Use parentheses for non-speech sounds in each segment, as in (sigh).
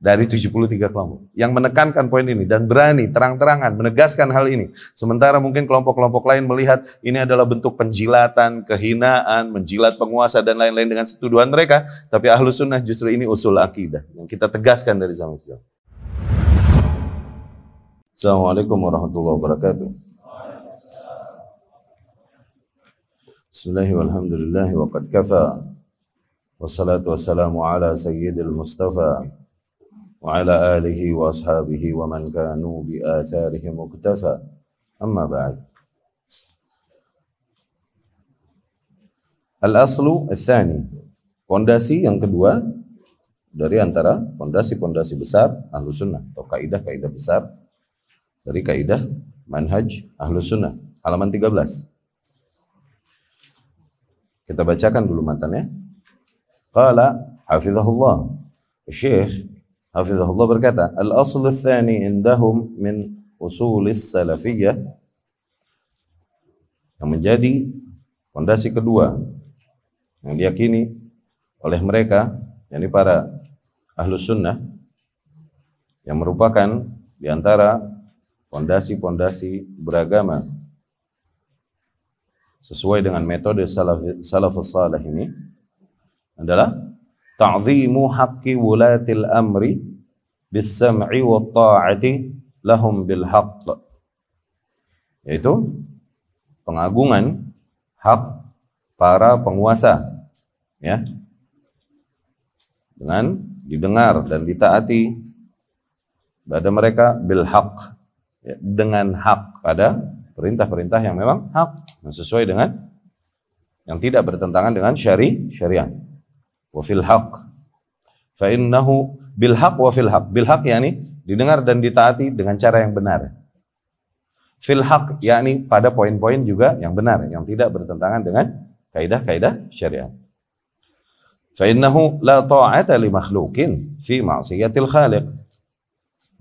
dari 73 kelompok yang menekankan poin ini dan berani terang-terangan menegaskan hal ini. Sementara mungkin kelompok-kelompok lain melihat ini adalah bentuk penjilatan, kehinaan, menjilat penguasa dan lain-lain dengan setuduhan mereka. Tapi ahlu sunnah justru ini usul akidah yang kita tegaskan dari zaman kita. Assalamualaikum warahmatullahi wabarakatuh. Bismillahirrahmanirrahim. Wa qad kafa. Wassalatu wassalamu ala sayyidil mustafa وعلى آله وأصحابه ومن كانوا بآثارهم مكتفى أما بعد Al-aslu al-thani Pondasi yang kedua dari antara pondasi-pondasi besar ahlu sunnah atau kaidah-kaidah besar dari kaidah manhaj ahlu sunnah halaman 13 kita bacakan dulu matanya qala hafizahullah Syekh Hafizahullah berkata, Al-asl indahum min usulis salafiyah. Yang menjadi fondasi kedua yang diyakini oleh mereka yakni para ahlus sunnah yang merupakan di antara fondasi-fondasi beragama sesuai dengan metode salaf salafus salih ini adalah ta'zimu haqqi wulatil amri bis sam'i wa ta'ati lahum bil haqq yaitu pengagungan hak para penguasa ya. Dengan didengar dan ditaati pada mereka bil haq ya, dengan hak pada perintah-perintah yang memang hak yang sesuai dengan yang tidak bertentangan dengan syari syariat wa fil haq fa innahu bil haq wa fil haq bil haq yakni didengar dan ditaati dengan cara yang benar. Fil haq yakni pada poin-poin juga yang benar yang tidak bertentangan dengan kaidah-kaidah syariat. Fa innahu la ta'ata li makhluqin fi ma'siyatil khaliq.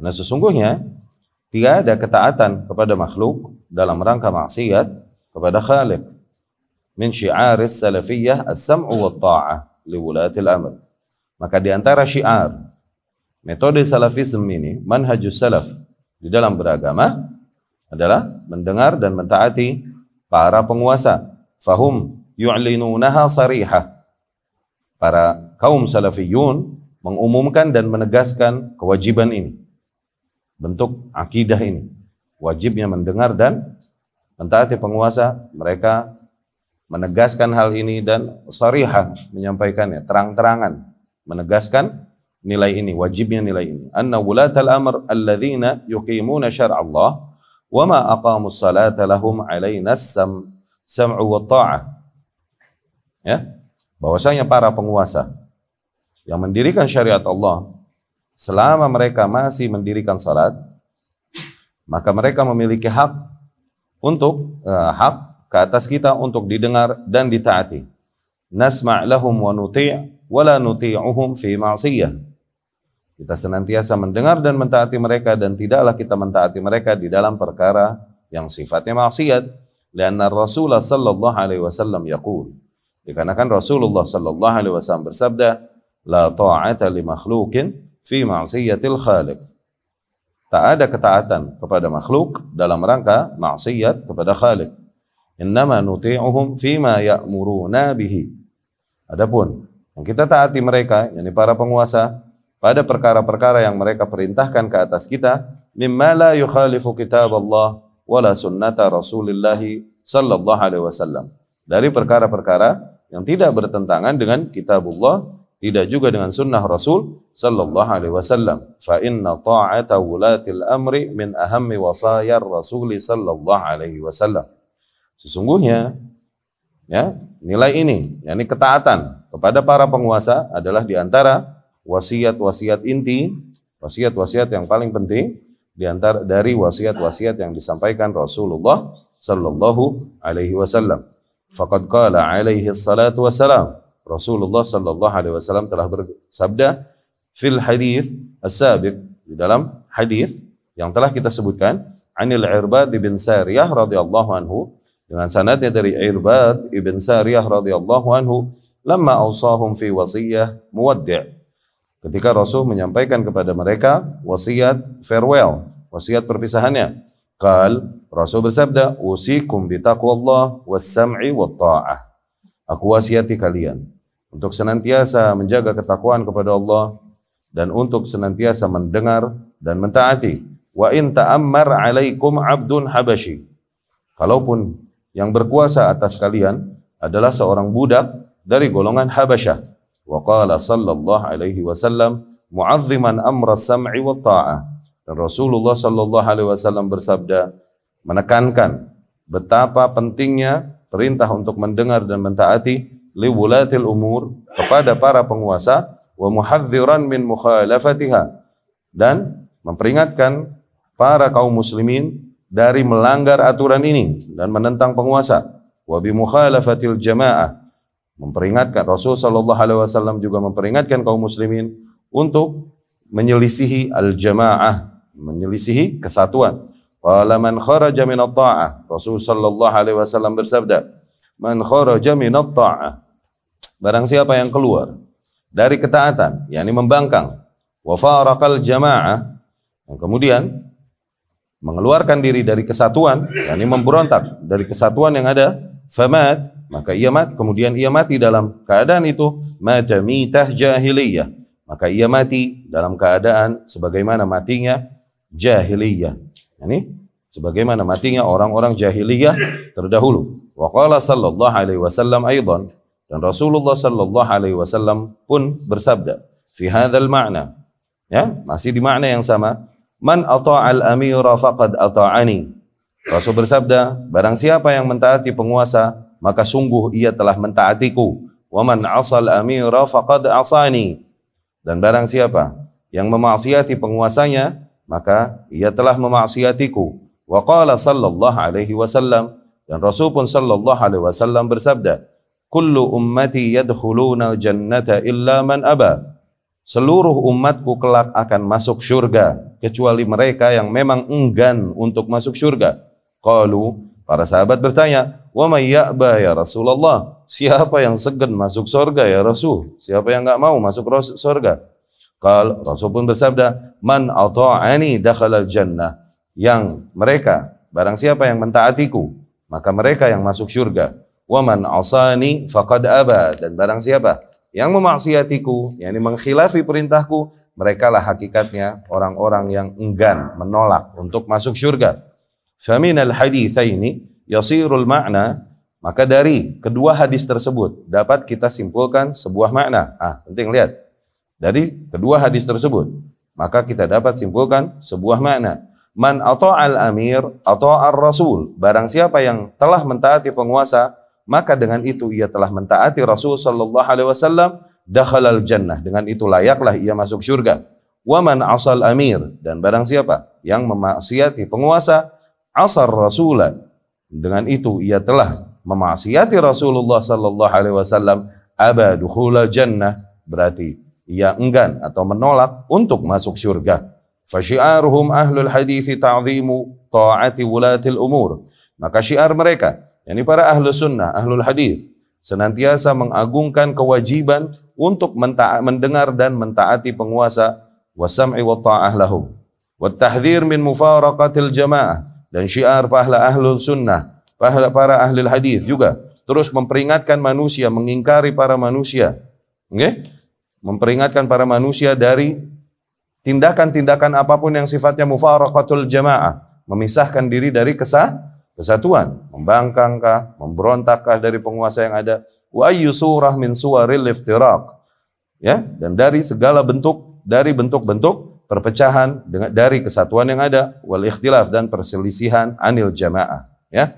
Nah sesungguhnya tidak ada ketaatan kepada makhluk dalam rangka maksiat kepada khaliq. Min syi'aris salafiyah as-sam'u wa ta'ah liwulatil amr. Maka di antara syiar metode salafisme ini, manhajus salaf di dalam beragama adalah mendengar dan mentaati para penguasa. Fahum yu'linunaha sarihah. Para kaum salafiyun mengumumkan dan menegaskan kewajiban ini. Bentuk akidah ini. Wajibnya mendengar dan mentaati penguasa, mereka menegaskan hal ini dan sarihah menyampaikannya terang-terangan menegaskan nilai ini wajibnya nilai ini anna wulatal amr alladzina yuqimuna syar'a Allah wa ma aqamus salata lahum alaina sam sam'u wa ta'ah ya bahwasanya para penguasa yang mendirikan syariat Allah selama mereka masih mendirikan salat maka mereka memiliki hak untuk uh, hak ke atas kita untuk didengar dan ditaati. Nasma' lahum wa nuti' wa la nuti'uhum fi ma'siyah. Kita senantiasa mendengar dan mentaati mereka dan tidaklah kita mentaati mereka di dalam perkara yang sifatnya maksiat. Karena Rasulullah sallallahu alaihi wasallam yaqul. Dikarenakan Rasulullah sallallahu alaihi wasallam bersabda, "La ta'ata li makhluqin fi ma'siyatil khaliq." Tak ada ketaatan kepada makhluk dalam rangka maksiat kepada Khalik. Innama nuti'uhum fima ya'muruna bihi. Adapun yang kita taati mereka, yakni para penguasa pada perkara-perkara yang mereka perintahkan ke atas kita, mimma la yukhalifu kitab Allah wala sunnata Rasulillah sallallahu alaihi wasallam. Dari perkara-perkara yang tidak bertentangan dengan kitabullah, tidak juga dengan sunnah Rasul sallallahu alaihi wasallam. Fa inna ta'ata wulatil amri min ahammi wasayar Rasul sallallahu alaihi wasallam. Sesungguhnya ya, nilai ini, yakni ketaatan kepada para penguasa adalah di antara wasiat-wasiat inti, wasiat-wasiat yang paling penting di antara dari wasiat-wasiat yang disampaikan Rasulullah sallallahu alaihi wasallam. Faqad qala alaihi salatu wassalam. Rasulullah sallallahu alaihi wasallam telah bersabda fil hadis as-sabiq di dalam hadis yang telah kita sebutkan Anil Irbad bin Sariyah radhiyallahu anhu dengan sanadnya dari Irbad ibn Sariyah radhiyallahu anhu lamma awsahum fi wasiyah muwaddi' ketika Rasul menyampaikan kepada mereka wasiat farewell, wasiat perpisahannya. Qal Rasul bersabda, "Usikum bi taqwallah was-sam'i wat-tha'ah." Aku wasiati kalian untuk senantiasa menjaga ketakwaan kepada Allah dan untuk senantiasa mendengar dan mentaati. Wa in ta'ammar 'alaikum 'abdun habashi. Kalaupun yang berkuasa atas kalian adalah seorang budak dari golongan Habasyah. Wa qala sallallahu alaihi wasallam mu'azziman amra sam'i wa ta'ah. Dan Rasulullah sallallahu alaihi wasallam bersabda, menekankan betapa pentingnya perintah untuk mendengar dan mentaati liwulatil umur kepada para penguasa wa muhadziran min mukhalafatiha dan memperingatkan para kaum muslimin dari melanggar aturan ini dan menentang penguasa wa bi mukhalafatil jamaah memperingatkan Rasul sallallahu alaihi wasallam juga memperingatkan kaum muslimin untuk menyelisihi al jamaah menyelisihi kesatuan Qala man kharaja min at-ta'ah. Rasul sallallahu alaihi wasallam bersabda, "Man kharaja min at-ta'ah." Barang siapa yang keluar dari ketaatan, yakni membangkang, wa faraqal jamaah, yang kemudian mengeluarkan diri dari kesatuan, yakni memberontak dari kesatuan yang ada, famat, maka ia mati, kemudian ia mati dalam keadaan itu mata mitah jahiliyah. Maka ia mati dalam keadaan sebagaimana matinya jahiliyah. Ini sebagaimana matinya orang-orang jahiliyah terdahulu. Wa sallallahu alaihi wasallam aidan dan Rasulullah sallallahu alaihi wasallam pun bersabda fi hadzal ma'na ya masih di makna yang sama man ata'al amira faqad ata'ani Rasul bersabda barang siapa yang mentaati penguasa maka sungguh ia telah mentaatiku wa man asal amira faqad asani dan barang siapa yang memaksiati penguasanya maka ia telah memaksiatiku. Wa qala sallallahu alaihi wasallam dan Rasul pun sallallahu alaihi wasallam bersabda, "Kullu ummati yadkhuluna jannata illa man aba." Seluruh umatku kelak akan masuk surga kecuali mereka yang memang enggan untuk masuk surga. Qalu, para sahabat bertanya, "Wa may ya'ba ya Rasulullah?" Siapa yang segan masuk surga ya Rasul? Siapa yang enggak mau masuk surga? Qal Rasul pun bersabda, "Man ata'ani dakhala jannah." Yang mereka, barang siapa yang mentaatiku, maka mereka yang masuk surga. Wa man asani faqad aba dan barang siapa yang memaksiatiku, yakni mengkhilafi perintahku, mereka lah hakikatnya orang-orang yang enggan menolak untuk masuk surga. Famin al-haditsaini yasirul ma'na maka dari kedua hadis tersebut dapat kita simpulkan sebuah makna. Ah, penting lihat. Dari kedua hadis tersebut, maka kita dapat simpulkan sebuah makna. Man al amir atau ar rasul. Barang siapa yang telah mentaati penguasa, maka dengan itu ia telah mentaati Rasul sallallahu alaihi wasallam dakhalal jannah. Dengan itu layaklah ia masuk surga. Wa man asal amir dan barang siapa yang memaksiati penguasa, asar rasulah. Dengan itu ia telah memaksiati Rasulullah sallallahu alaihi wasallam aba jannah berarti ia enggan atau menolak untuk masuk surga. Fasyiaruhum ahlul hadis ta'zimu ta'ati wulatil umur. Maka syiar mereka, yakni para ahlu sunnah, ahlul hadis, senantiasa mengagungkan kewajiban untuk mendengar dan mentaati penguasa wasam'i wa ta'ah lahum. Wa tahdhir min mufaraqatil jamaah dan syiar para ahlu sunnah, para, para ahli hadis juga terus memperingatkan manusia mengingkari para manusia. Okay? memperingatkan para manusia dari tindakan-tindakan apa pun yang sifatnya mufaraqatul jamaah, memisahkan diri dari kesah, kesatuan, membangkangkah, memberontakkah dari penguasa yang ada, wa surah min suwaril iftiraq. Ya, dan dari segala bentuk dari bentuk-bentuk perpecahan dengan dari kesatuan yang ada wal ikhtilaf dan perselisihan anil jamaah, ya.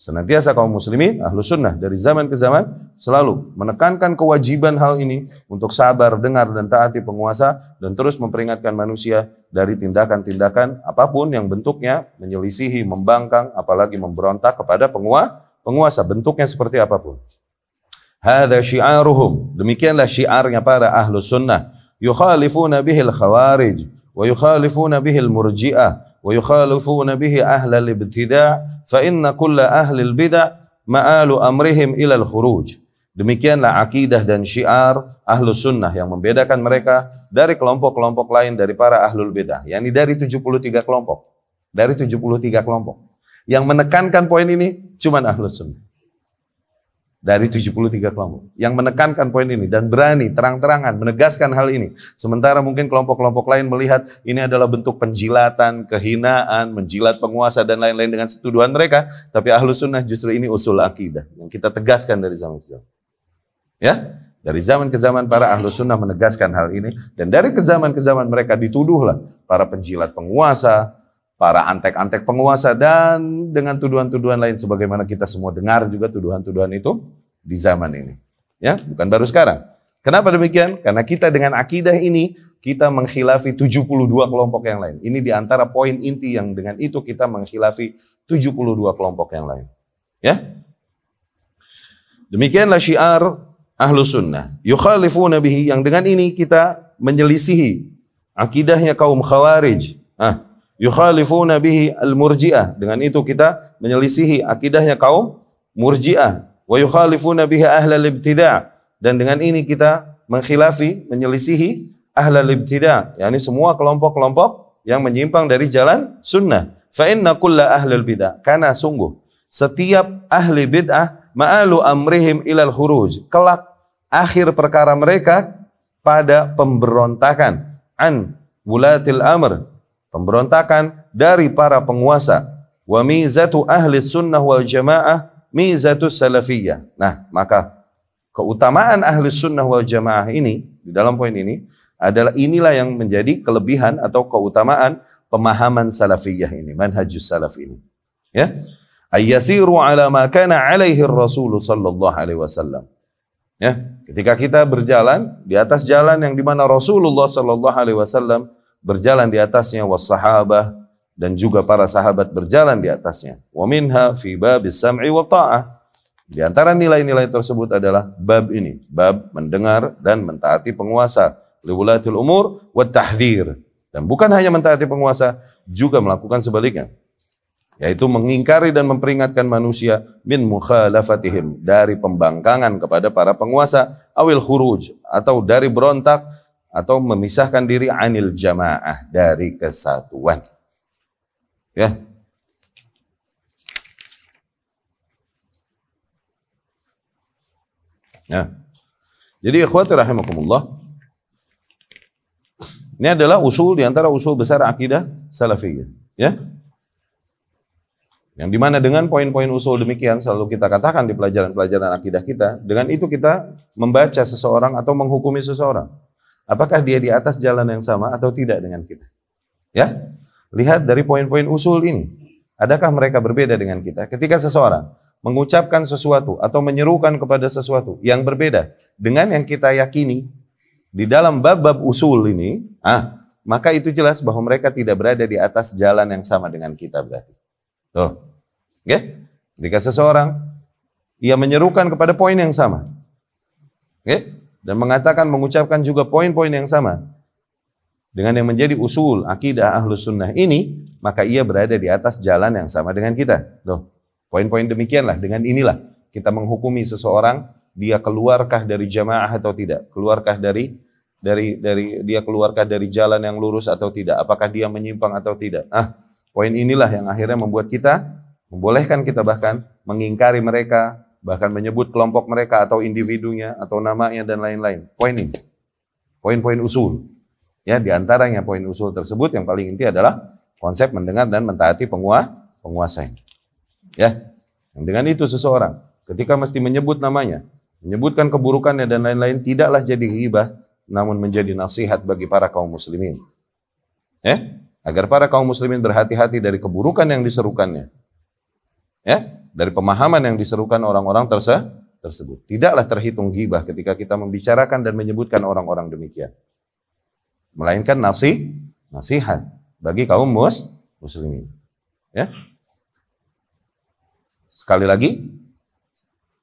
Senantiasa kaum muslimin, ahlu sunnah dari zaman ke zaman selalu menekankan kewajiban hal ini untuk sabar, dengar dan taati penguasa dan terus memperingatkan manusia dari tindakan-tindakan apa pun yang bentuknya menyelisihi, membangkang, apalagi memberontak kepada penguasa, penguasa bentuknya seperti apa pun. Hada syiaruhum. Demikianlah syiarnya para ahlu sunnah yukhalifuna bihi al-khawarij wa yukhalifuna bihi al-murji'ah wa yukhalifuna bihi ahlal ibtida' fa inna kulla ahlil bid'ah ma'alu amrihim ila al-khuruj Demikianlah akidah dan syiar ahlus sunnah yang membedakan mereka dari kelompok-kelompok lain dari para ahlul bidah. yakni dari 73 kelompok. Dari 73 kelompok. Yang menekankan poin ini cuman ahlus sunnah dari 73 kelompok yang menekankan poin ini dan berani terang-terangan menegaskan hal ini. Sementara mungkin kelompok-kelompok lain melihat ini adalah bentuk penjilatan, kehinaan, menjilat penguasa dan lain-lain dengan setuduhan mereka. Tapi ahlu sunnah justru ini usul akidah yang kita tegaskan dari zaman ke zaman. Ya, dari zaman ke zaman para ahlu sunnah menegaskan hal ini dan dari ke zaman ke zaman mereka dituduhlah para penjilat penguasa, para antek-antek penguasa dan dengan tuduhan-tuduhan lain sebagaimana kita semua dengar juga tuduhan-tuduhan itu di zaman ini. Ya, bukan baru sekarang. Kenapa demikian? Karena kita dengan akidah ini kita mengkhilafi 72 kelompok yang lain. Ini di antara poin inti yang dengan itu kita mengkhilafi 72 kelompok yang lain. Ya. Demikianlah syiar ahlu sunnah. Yukhalifuna bihi yang dengan ini kita menyelisihi akidahnya kaum khawarij. Ah, yukhalifuna bihi al-murji'ah. Dengan itu kita menyelisihi akidahnya kaum murji'ah. Wa yukhalifuna bihi ahlal ibtida' dan dengan ini kita mengkhilafi, menyelisihi ahlal ibtida', yakni semua kelompok-kelompok yang menyimpang dari jalan sunnah. Fa inna kulla ahlul bid'ah, karena sungguh setiap ahli bid'ah ma'alu amrihim ilal khuruj. Kelak akhir perkara mereka pada pemberontakan an wulatil amr pemberontakan dari para penguasa. Wa mizatu ahli sunnah wal jamaah mizatu salafiyah. Nah, maka keutamaan ahli sunnah wal jamaah ini, di dalam poin ini, adalah inilah yang menjadi kelebihan atau keutamaan pemahaman salafiyah ini, manhajus salaf ini. Ya. Ayyasiru ala ma kana alaihi Rasul sallallahu alaihi wasallam. Ya, ketika kita berjalan di atas jalan yang di mana Rasulullah sallallahu alaihi wasallam berjalan di atasnya wassahabah dan juga para sahabat berjalan di atasnya. Wa minha fi babis sam'i wa ta'ah. Di antara nilai-nilai tersebut adalah bab ini, bab mendengar dan mentaati penguasa, liwulatil umur wa tahdzir. Dan bukan hanya mentaati penguasa, juga melakukan sebaliknya. Yaitu mengingkari dan memperingatkan manusia min mukhalafatihim dari pembangkangan kepada para penguasa awil khuruj atau dari berontak atau memisahkan diri anil jamaah dari kesatuan. Ya. Ya. Jadi ikhwati rahimakumullah. Ini adalah usul di antara usul besar akidah salafiyah, ya. Yang di mana dengan poin-poin usul demikian selalu kita katakan di pelajaran-pelajaran akidah kita, dengan itu kita membaca seseorang atau menghukumi seseorang. Apakah dia di atas jalan yang sama atau tidak dengan kita? Ya, lihat dari poin-poin usul ini. Adakah mereka berbeda dengan kita? Ketika seseorang mengucapkan sesuatu atau menyerukan kepada sesuatu yang berbeda dengan yang kita yakini di dalam bab-bab usul ini, ah, maka itu jelas bahwa mereka tidak berada di atas jalan yang sama dengan kita berarti. Tuh. Oke? Okay? Jika seseorang ia menyerukan kepada poin yang sama. Oke? Okay? Dan mengatakan mengucapkan juga poin-poin yang sama dengan yang menjadi usul akidah ahlus sunnah ini, maka ia berada di atas jalan yang sama dengan kita. Loh, poin-poin demikianlah, dengan inilah kita menghukumi seseorang, dia keluarkah dari jamaah atau tidak, keluarkah dari dari dari dia keluarkah dari jalan yang lurus atau tidak, apakah dia menyimpang atau tidak. Ah, poin inilah yang akhirnya membuat kita membolehkan kita bahkan mengingkari mereka, bahkan menyebut kelompok mereka atau individunya atau namanya dan lain-lain. Poin ini. Poin-poin usul. Ya, di antaranya poin usul tersebut yang paling inti adalah konsep mendengar dan mentaati penguasa penguasa. Ya. Yang dengan itu seseorang ketika mesti menyebut namanya, menyebutkan keburukannya dan lain-lain tidaklah jadi ghibah namun menjadi nasihat bagi para kaum muslimin. Ya, agar para kaum muslimin berhati-hati dari keburukan yang diserukannya. Ya, dari pemahaman yang diserukan orang-orang terse tersebut. Tidaklah terhitung gibah ketika kita membicarakan dan menyebutkan orang-orang demikian. Melainkan nasi, nasihat bagi kaum mus, muslimin. Ya. Sekali lagi,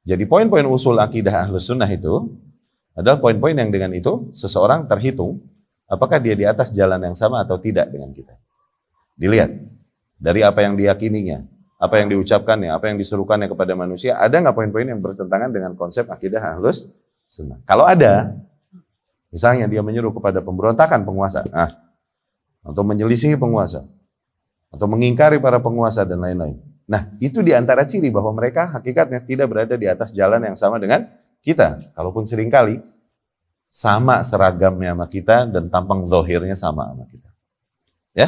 jadi poin-poin usul akidah ahlus sunnah itu adalah poin-poin yang dengan itu seseorang terhitung apakah dia di atas jalan yang sama atau tidak dengan kita. Dilihat dari apa yang diyakininya, apa yang diucapkannya, apa yang diserukannya kepada manusia, ada nggak poin-poin yang bertentangan dengan konsep akidah ahlus sunnah? Kalau ada, misalnya dia menyuruh kepada pemberontakan penguasa, nah, atau menyelisihi penguasa, atau mengingkari para penguasa dan lain-lain. Nah, itu di antara ciri bahwa mereka hakikatnya tidak berada di atas jalan yang sama dengan kita. Kalaupun sering kali sama seragamnya sama kita dan tampang zohirnya sama sama kita. Ya,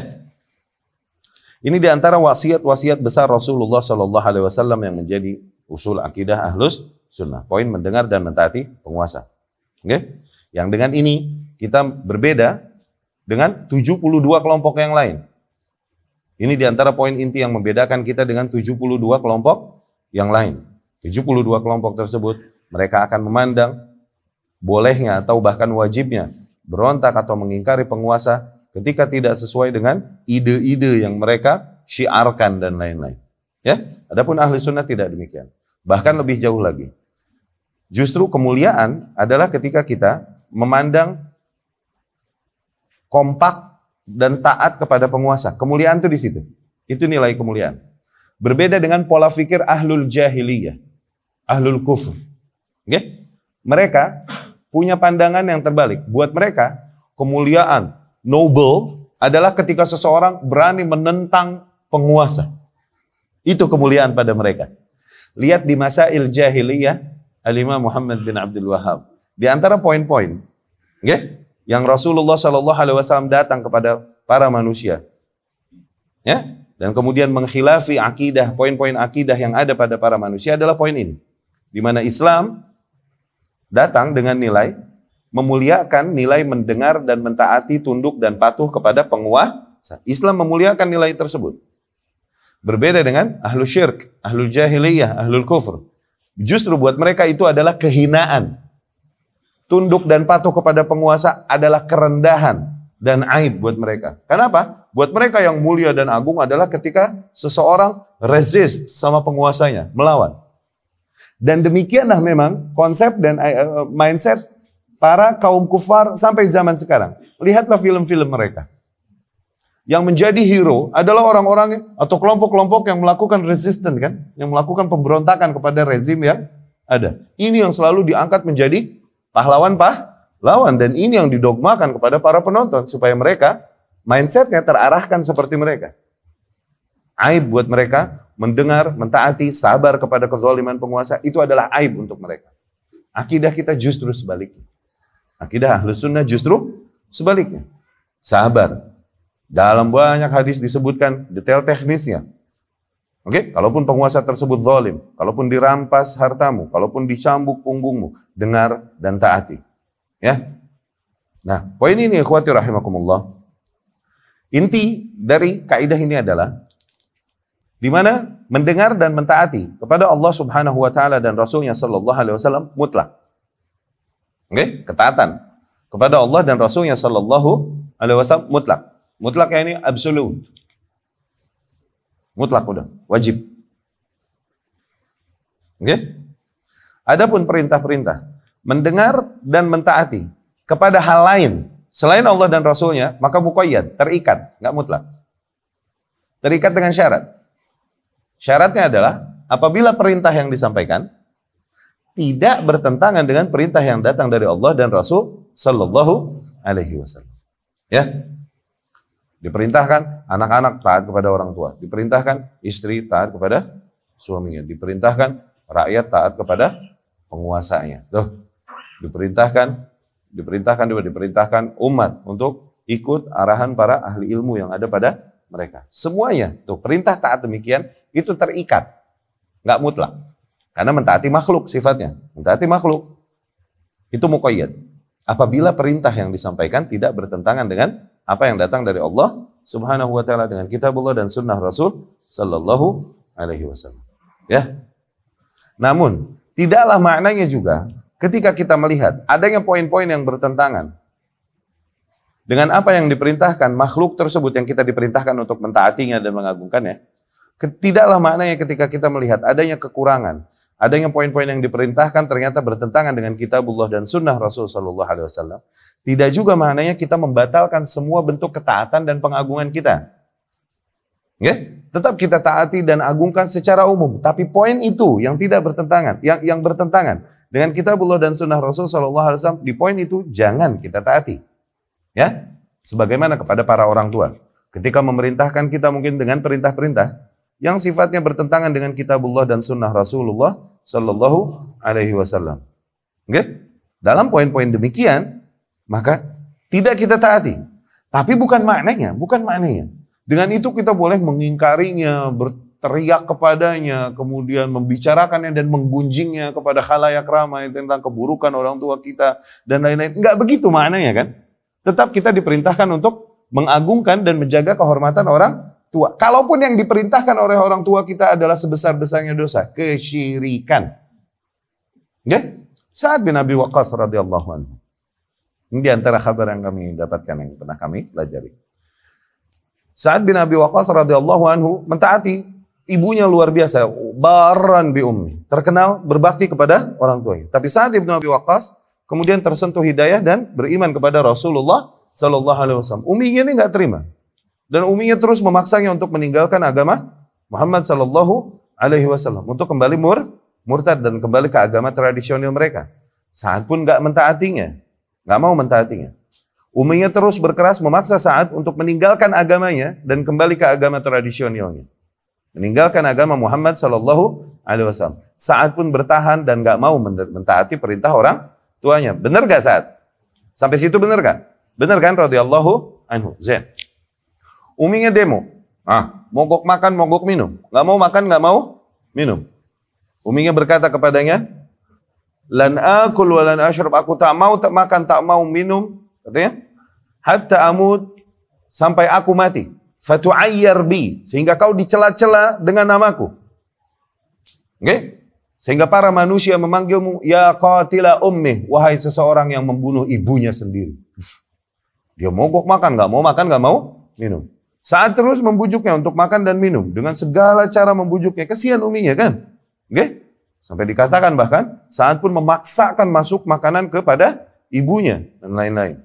ini di antara wasiat-wasiat besar Rasulullah Shallallahu Alaihi Wasallam yang menjadi usul akidah ahlus sunnah. Poin mendengar dan mentaati penguasa. Oke? Yang dengan ini kita berbeda dengan 72 kelompok yang lain. Ini di antara poin inti yang membedakan kita dengan 72 kelompok yang lain. 72 kelompok tersebut mereka akan memandang bolehnya atau bahkan wajibnya berontak atau mengingkari penguasa ketika tidak sesuai dengan ide-ide yang mereka syiarkan dan lain-lain. Ya, adapun ahli sunnah tidak demikian. Bahkan lebih jauh lagi. Justru kemuliaan adalah ketika kita memandang kompak dan taat kepada penguasa. Kemuliaan itu di situ. Itu nilai kemuliaan. Berbeda dengan pola pikir ahlul jahiliyah, ahlul kufur. Okay? Mereka punya pandangan yang terbalik. Buat mereka, kemuliaan, noble adalah ketika seseorang berani menentang penguasa. Itu kemuliaan pada mereka. Lihat di masa il jahiliyah, Alimah Muhammad bin Abdul Wahab. Di antara poin-poin, okay? yang Rasulullah Shallallahu Alaihi Wasallam datang kepada para manusia, ya, dan kemudian mengkhilafi akidah, poin-poin akidah yang ada pada para manusia adalah poin ini, di mana Islam datang dengan nilai memuliakan nilai mendengar dan mentaati, tunduk dan patuh kepada penguasa. Islam memuliakan nilai tersebut. Berbeda dengan ahlu syirk, ahlu jahiliyah, ahlu kufur. Justru buat mereka itu adalah kehinaan tunduk dan patuh kepada penguasa adalah kerendahan dan aib buat mereka. Kenapa? Buat mereka yang mulia dan agung adalah ketika seseorang resist sama penguasanya, melawan. Dan demikianlah memang konsep dan uh, mindset para kaum kufar sampai zaman sekarang. Lihatlah film-film mereka. Yang menjadi hero adalah orang-orang atau kelompok-kelompok yang melakukan resisten kan, yang melakukan pemberontakan kepada rezim yang ada. Ini yang selalu diangkat menjadi pahlawan pahlawan dan ini yang didogmakan kepada para penonton supaya mereka mindsetnya terarahkan seperti mereka. Aib buat mereka mendengar, mentaati, sabar kepada kezaliman penguasa itu adalah aib untuk mereka. Akidah kita justru sebaliknya. Akidah ahlu sunnah justru sebaliknya. Sabar. Dalam banyak hadis disebutkan detail teknisnya. Oke, okay? kalaupun penguasa tersebut zalim, kalaupun dirampas hartamu, kalaupun dicambuk punggungmu, dengar dan taati. Ya. Nah, poin ini ikhwati rahimakumullah. Inti dari kaidah ini adalah di mana mendengar dan mentaati kepada Allah Subhanahu wa taala dan Rasulnya sallallahu alaihi wasallam mutlak. Okay? ketaatan kepada Allah dan Rasulnya sallallahu alaihi wasallam mutlak. Mutlak ini absolut. Mutlak udah, wajib. Okay? Adapun perintah-perintah, mendengar dan mentaati kepada hal lain selain Allah dan Rasulnya, maka muqayyad, terikat, nggak mutlak. Terikat dengan syarat. Syaratnya adalah apabila perintah yang disampaikan tidak bertentangan dengan perintah yang datang dari Allah dan Rasul Sallallahu Alaihi Wasallam. Ya, Diperintahkan anak-anak taat kepada orang tua. Diperintahkan istri taat kepada suaminya. Diperintahkan rakyat taat kepada penguasanya. Tuh. Diperintahkan diperintahkan juga diperintahkan umat untuk ikut arahan para ahli ilmu yang ada pada mereka. Semuanya tuh perintah taat demikian itu terikat. Nggak mutlak. Karena mentaati makhluk sifatnya. Mentaati makhluk. Itu muqayyad. Apabila perintah yang disampaikan tidak bertentangan dengan apa yang datang dari Allah Subhanahu wa taala dengan kitabullah dan sunnah Rasul sallallahu alaihi wasallam. Ya. Namun, tidaklah maknanya juga ketika kita melihat adanya poin-poin yang bertentangan dengan apa yang diperintahkan makhluk tersebut yang kita diperintahkan untuk mentaatinya dan mengagungkannya, tidaklah maknanya ketika kita melihat adanya kekurangan, adanya poin-poin yang diperintahkan ternyata bertentangan dengan kitabullah dan sunnah Rasul sallallahu alaihi wasallam, tidak juga maknanya kita membatalkan semua bentuk ketaatan dan pengagungan kita. Ya, tetap kita taati dan agungkan secara umum. Tapi poin itu yang tidak bertentangan, yang yang bertentangan dengan kitabullah dan sunnah Rasul Shallallahu Alaihi Wasallam di poin itu jangan kita taati. Ya, sebagaimana kepada para orang tua. Ketika memerintahkan kita mungkin dengan perintah-perintah yang sifatnya bertentangan dengan kitabullah dan sunnah Rasulullah Shallallahu Alaihi Wasallam. Okay? Dalam poin-poin demikian, maka tidak kita taati. Tapi bukan maknanya, bukan maknanya. Dengan itu kita boleh mengingkarinya, berteriak kepadanya, kemudian membicarakannya dan menggunjingnya kepada khalayak ramai tentang keburukan orang tua kita dan lain-lain. Enggak begitu maknanya kan? Tetap kita diperintahkan untuk mengagungkan dan menjaga kehormatan orang tua. Kalaupun yang diperintahkan oleh orang tua kita adalah sebesar-besarnya dosa, kesyirikan. Ya? Saat bin Abi Waqqas radhiyallahu anhu. Ini di antara kabar yang kami dapatkan yang pernah kami pelajari. Sa'ad bin Abi Waqqas radhiyallahu anhu mentaati ibunya luar biasa, baran bi ummi. Terkenal berbakti kepada orang tuanya. Tapi Sa'ad bin Abi Waqqas kemudian tersentuh hidayah dan beriman kepada Rasulullah sallallahu alaihi wasallam. Uminya ini nggak terima. Dan uminya terus memaksanya untuk meninggalkan agama Muhammad sallallahu alaihi wasallam untuk kembali mur murtad dan kembali ke agama tradisional mereka. Saat pun nggak mentaatinya, nggak mau mentaatinya. Umayyah terus berkeras memaksa saat untuk meninggalkan agamanya dan kembali ke agama tradisionalnya. Meninggalkan agama Muhammad Sallallahu Alaihi Wasallam. Saat pun bertahan dan gak mau mentaati perintah orang tuanya. Benar gak saat? Sampai situ benar gak? Benar kan radhiyallahu anhu. Zen. Uminya demo. Ah, mogok makan, mogok minum. Gak mau makan, gak mau minum. Uminya berkata kepadanya, Lan akul wa ashrab. Aku tak mau tak makan, tak mau minum, Katanya, hatta amud sampai aku mati. Fatu'ayyar bi. Sehingga kau dicela-cela dengan namaku. Oke? Okay? Sehingga para manusia memanggilmu, Ya qatila ummi. Wahai seseorang yang membunuh ibunya sendiri. Dia mogok makan, gak mau makan, gak mau minum. Saat terus membujuknya untuk makan dan minum. Dengan segala cara membujuknya. Kesian uminya kan? Oke? Sampai dikatakan bahkan, saat pun memaksakan masuk makanan kepada ibunya dan lain-lain.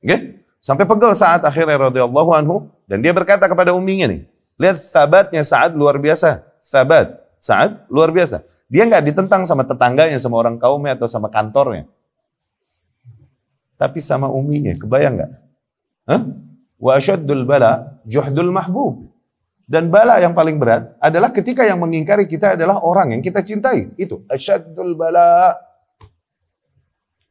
Okay? Sampai pegel saat akhirnya radhiyallahu anhu dan dia berkata kepada uminya nih, lihat sahabatnya saat luar biasa, sahabat saat luar biasa. Dia nggak ditentang sama tetangganya, sama orang kaumnya atau sama kantornya. Tapi sama uminya, kebayang nggak? Hah? Wa asyaddul bala juhdul mahbub. Dan bala yang paling berat adalah ketika yang mengingkari kita adalah orang yang kita cintai. Itu asyaddul bala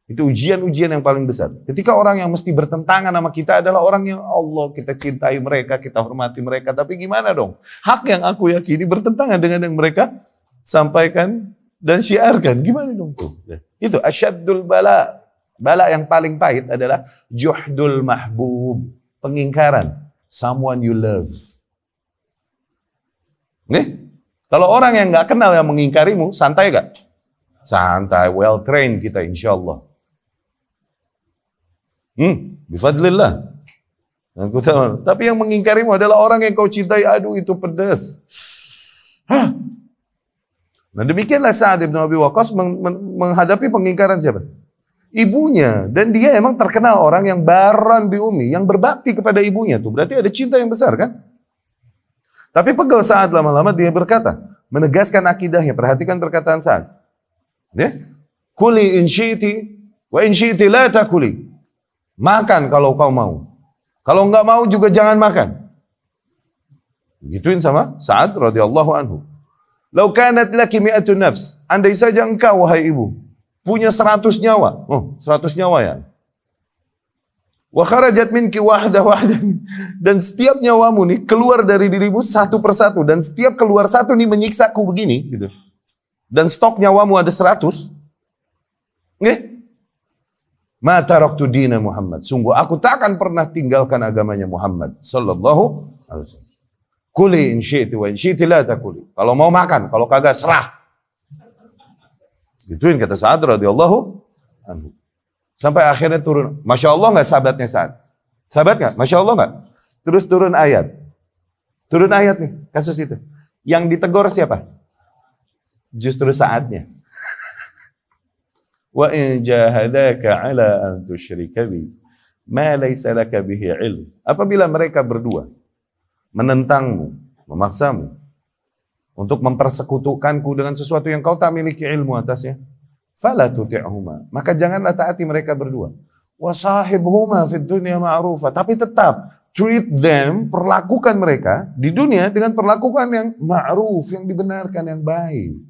itu ujian-ujian yang paling besar. Ketika orang yang mesti bertentangan sama kita adalah orang yang Allah kita cintai mereka, kita hormati mereka. Tapi gimana dong? Hak yang aku yakini bertentangan dengan yang mereka sampaikan dan syiarkan. Gimana dong tuh? Ya. Itu asyadul bala. Bala yang paling pahit adalah juhdul mahbub. Pengingkaran. Someone you love. Nih, kalau orang yang nggak kenal yang mengingkarimu, santai gak? Santai, well trained kita insya Allah. Hmm, bifadlillah. Tapi yang mengingkarimu adalah orang yang kau cintai. Aduh itu pedas. Hah? Nah demikianlah saat Ibn Abi Waqqas menghadapi pengingkaran siapa? Ibunya. Dan dia emang terkenal orang yang baran bi umi, yang berbakti kepada ibunya tuh. Berarti ada cinta yang besar kan? Tapi pegel saat lama-lama dia berkata, menegaskan akidahnya. Perhatikan perkataan saat. Ya? Kuli in syi'ti wa in syi'ti la takuli. Makan kalau kau mau. Kalau enggak mau juga jangan makan. Gituin sama Sa'ad radhiyallahu anhu. Lau kanat laki mi'atun nafs. Andai saja engkau wahai ibu punya seratus nyawa. Oh, seratus nyawa ya. Wa kharajat minki wahda wahda. Dan setiap nyawamu nih keluar dari dirimu satu persatu. Dan setiap keluar satu nih menyiksaku begini. gitu. Dan stok nyawamu ada seratus. Nggih? Mata taraktu dina Muhammad. Sungguh aku tak akan pernah tinggalkan agamanya Muhammad sallallahu alaihi wasallam. Kuli in syi'ti wa in syi'ti la. Kalau mau makan, kalau kagak serah. Gituin kata Sa'ad radhiyallahu anhu. Sampai akhirnya turun. Masya Allah nggak sahabatnya Sa'ad? Sahabat nggak? Masya Allah nggak? Terus turun ayat. Turun ayat nih, kasus itu. Yang ditegur siapa? Justru saatnya. (laughs) Wa in jahadaka ala an tusyrika bi ma laysa laka bihi ilm. Apabila mereka berdua menentangmu memaksamu untuk mempersekutukanku dengan sesuatu yang kau tak miliki ilmu atasnya, fala tuti'huma. Maka janganlah taati mereka berdua. Wasahibhuma fid dunya ma'rufa. Tapi tetap treat them, perlakukan mereka di dunia dengan perlakukan yang ma'ruf, yang dibenarkan, yang baik.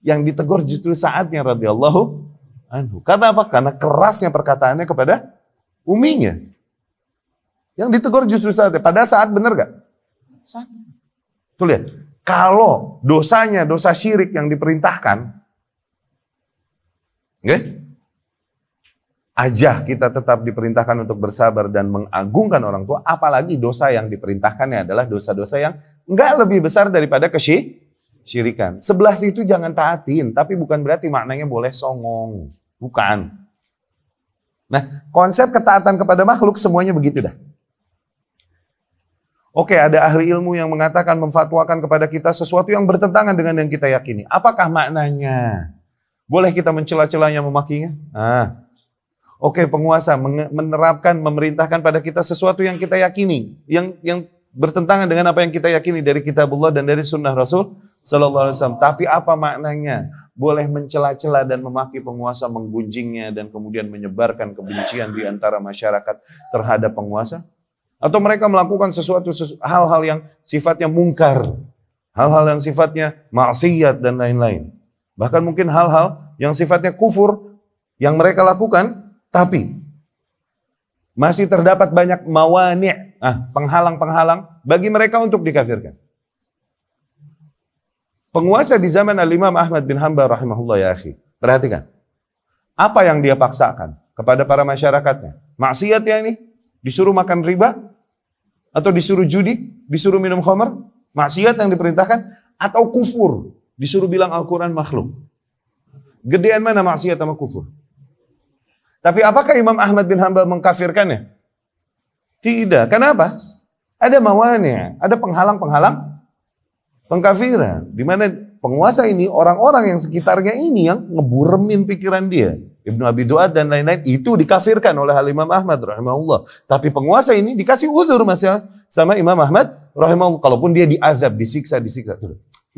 Yang ditegur justru saatnya radhiyallahu anhu. Karena apa? Karena kerasnya perkataannya kepada uminya. Yang ditegur justru saatnya. Pada saat benar gak? Saat. Tuh lihat. Kalau dosanya dosa syirik yang diperintahkan, okay? aja kita tetap diperintahkan untuk bersabar dan mengagungkan orang tua, apalagi dosa yang diperintahkannya adalah dosa-dosa yang enggak lebih besar daripada kesyirikan. Sebelah situ jangan taatin, tapi bukan berarti maknanya boleh songong. Bukan. Nah, konsep ketaatan kepada makhluk semuanya begitu dah. Oke, ada ahli ilmu yang mengatakan memfatwakan kepada kita sesuatu yang bertentangan dengan yang kita yakini. Apakah maknanya? Boleh kita mencela-celanya, memakinya? Ah. Oke, penguasa menerapkan, memerintahkan pada kita sesuatu yang kita yakini, yang yang bertentangan dengan apa yang kita yakini dari kitabullah dan dari sunnah Rasul Sallallahu Alaihi Wasallam. Tapi apa maknanya? Boleh mencela-cela dan memaki penguasa, menggunjingnya dan kemudian menyebarkan kebencian di antara masyarakat terhadap penguasa? Atau mereka melakukan sesuatu hal-hal yang sifatnya mungkar. Hal-hal yang sifatnya maksiat dan lain-lain. Bahkan mungkin hal-hal yang sifatnya kufur yang mereka lakukan. Tapi masih terdapat banyak mawani' ah, penghalang-penghalang bagi mereka untuk dikafirkan. Penguasa di zaman Al-Imam Ahmad bin Hanbal rahimahullah ya akhi. Perhatikan. Apa yang dia paksakan kepada para masyarakatnya? Maksiat ya ini? Disuruh makan riba? Atau disuruh judi? Disuruh minum khamar? Maksiat yang diperintahkan? Atau kufur? Disuruh bilang Al-Quran makhluk? Gedean mana maksiat sama kufur? Tapi apakah Imam Ahmad bin Hanbal mengkafirkannya? Tidak. Kenapa? Ada mawanya, ada penghalang-penghalang pengkafiran. Di mana penguasa ini orang-orang yang sekitarnya ini yang ngeburemin pikiran dia. Ibnu Abi Duat dan lain-lain itu dikafirkan oleh Al Imam Ahmad rahimahullah. Tapi penguasa ini dikasih uzur mas ya sama Imam Ahmad rahimahullah. Kalaupun dia diazab, disiksa, disiksa.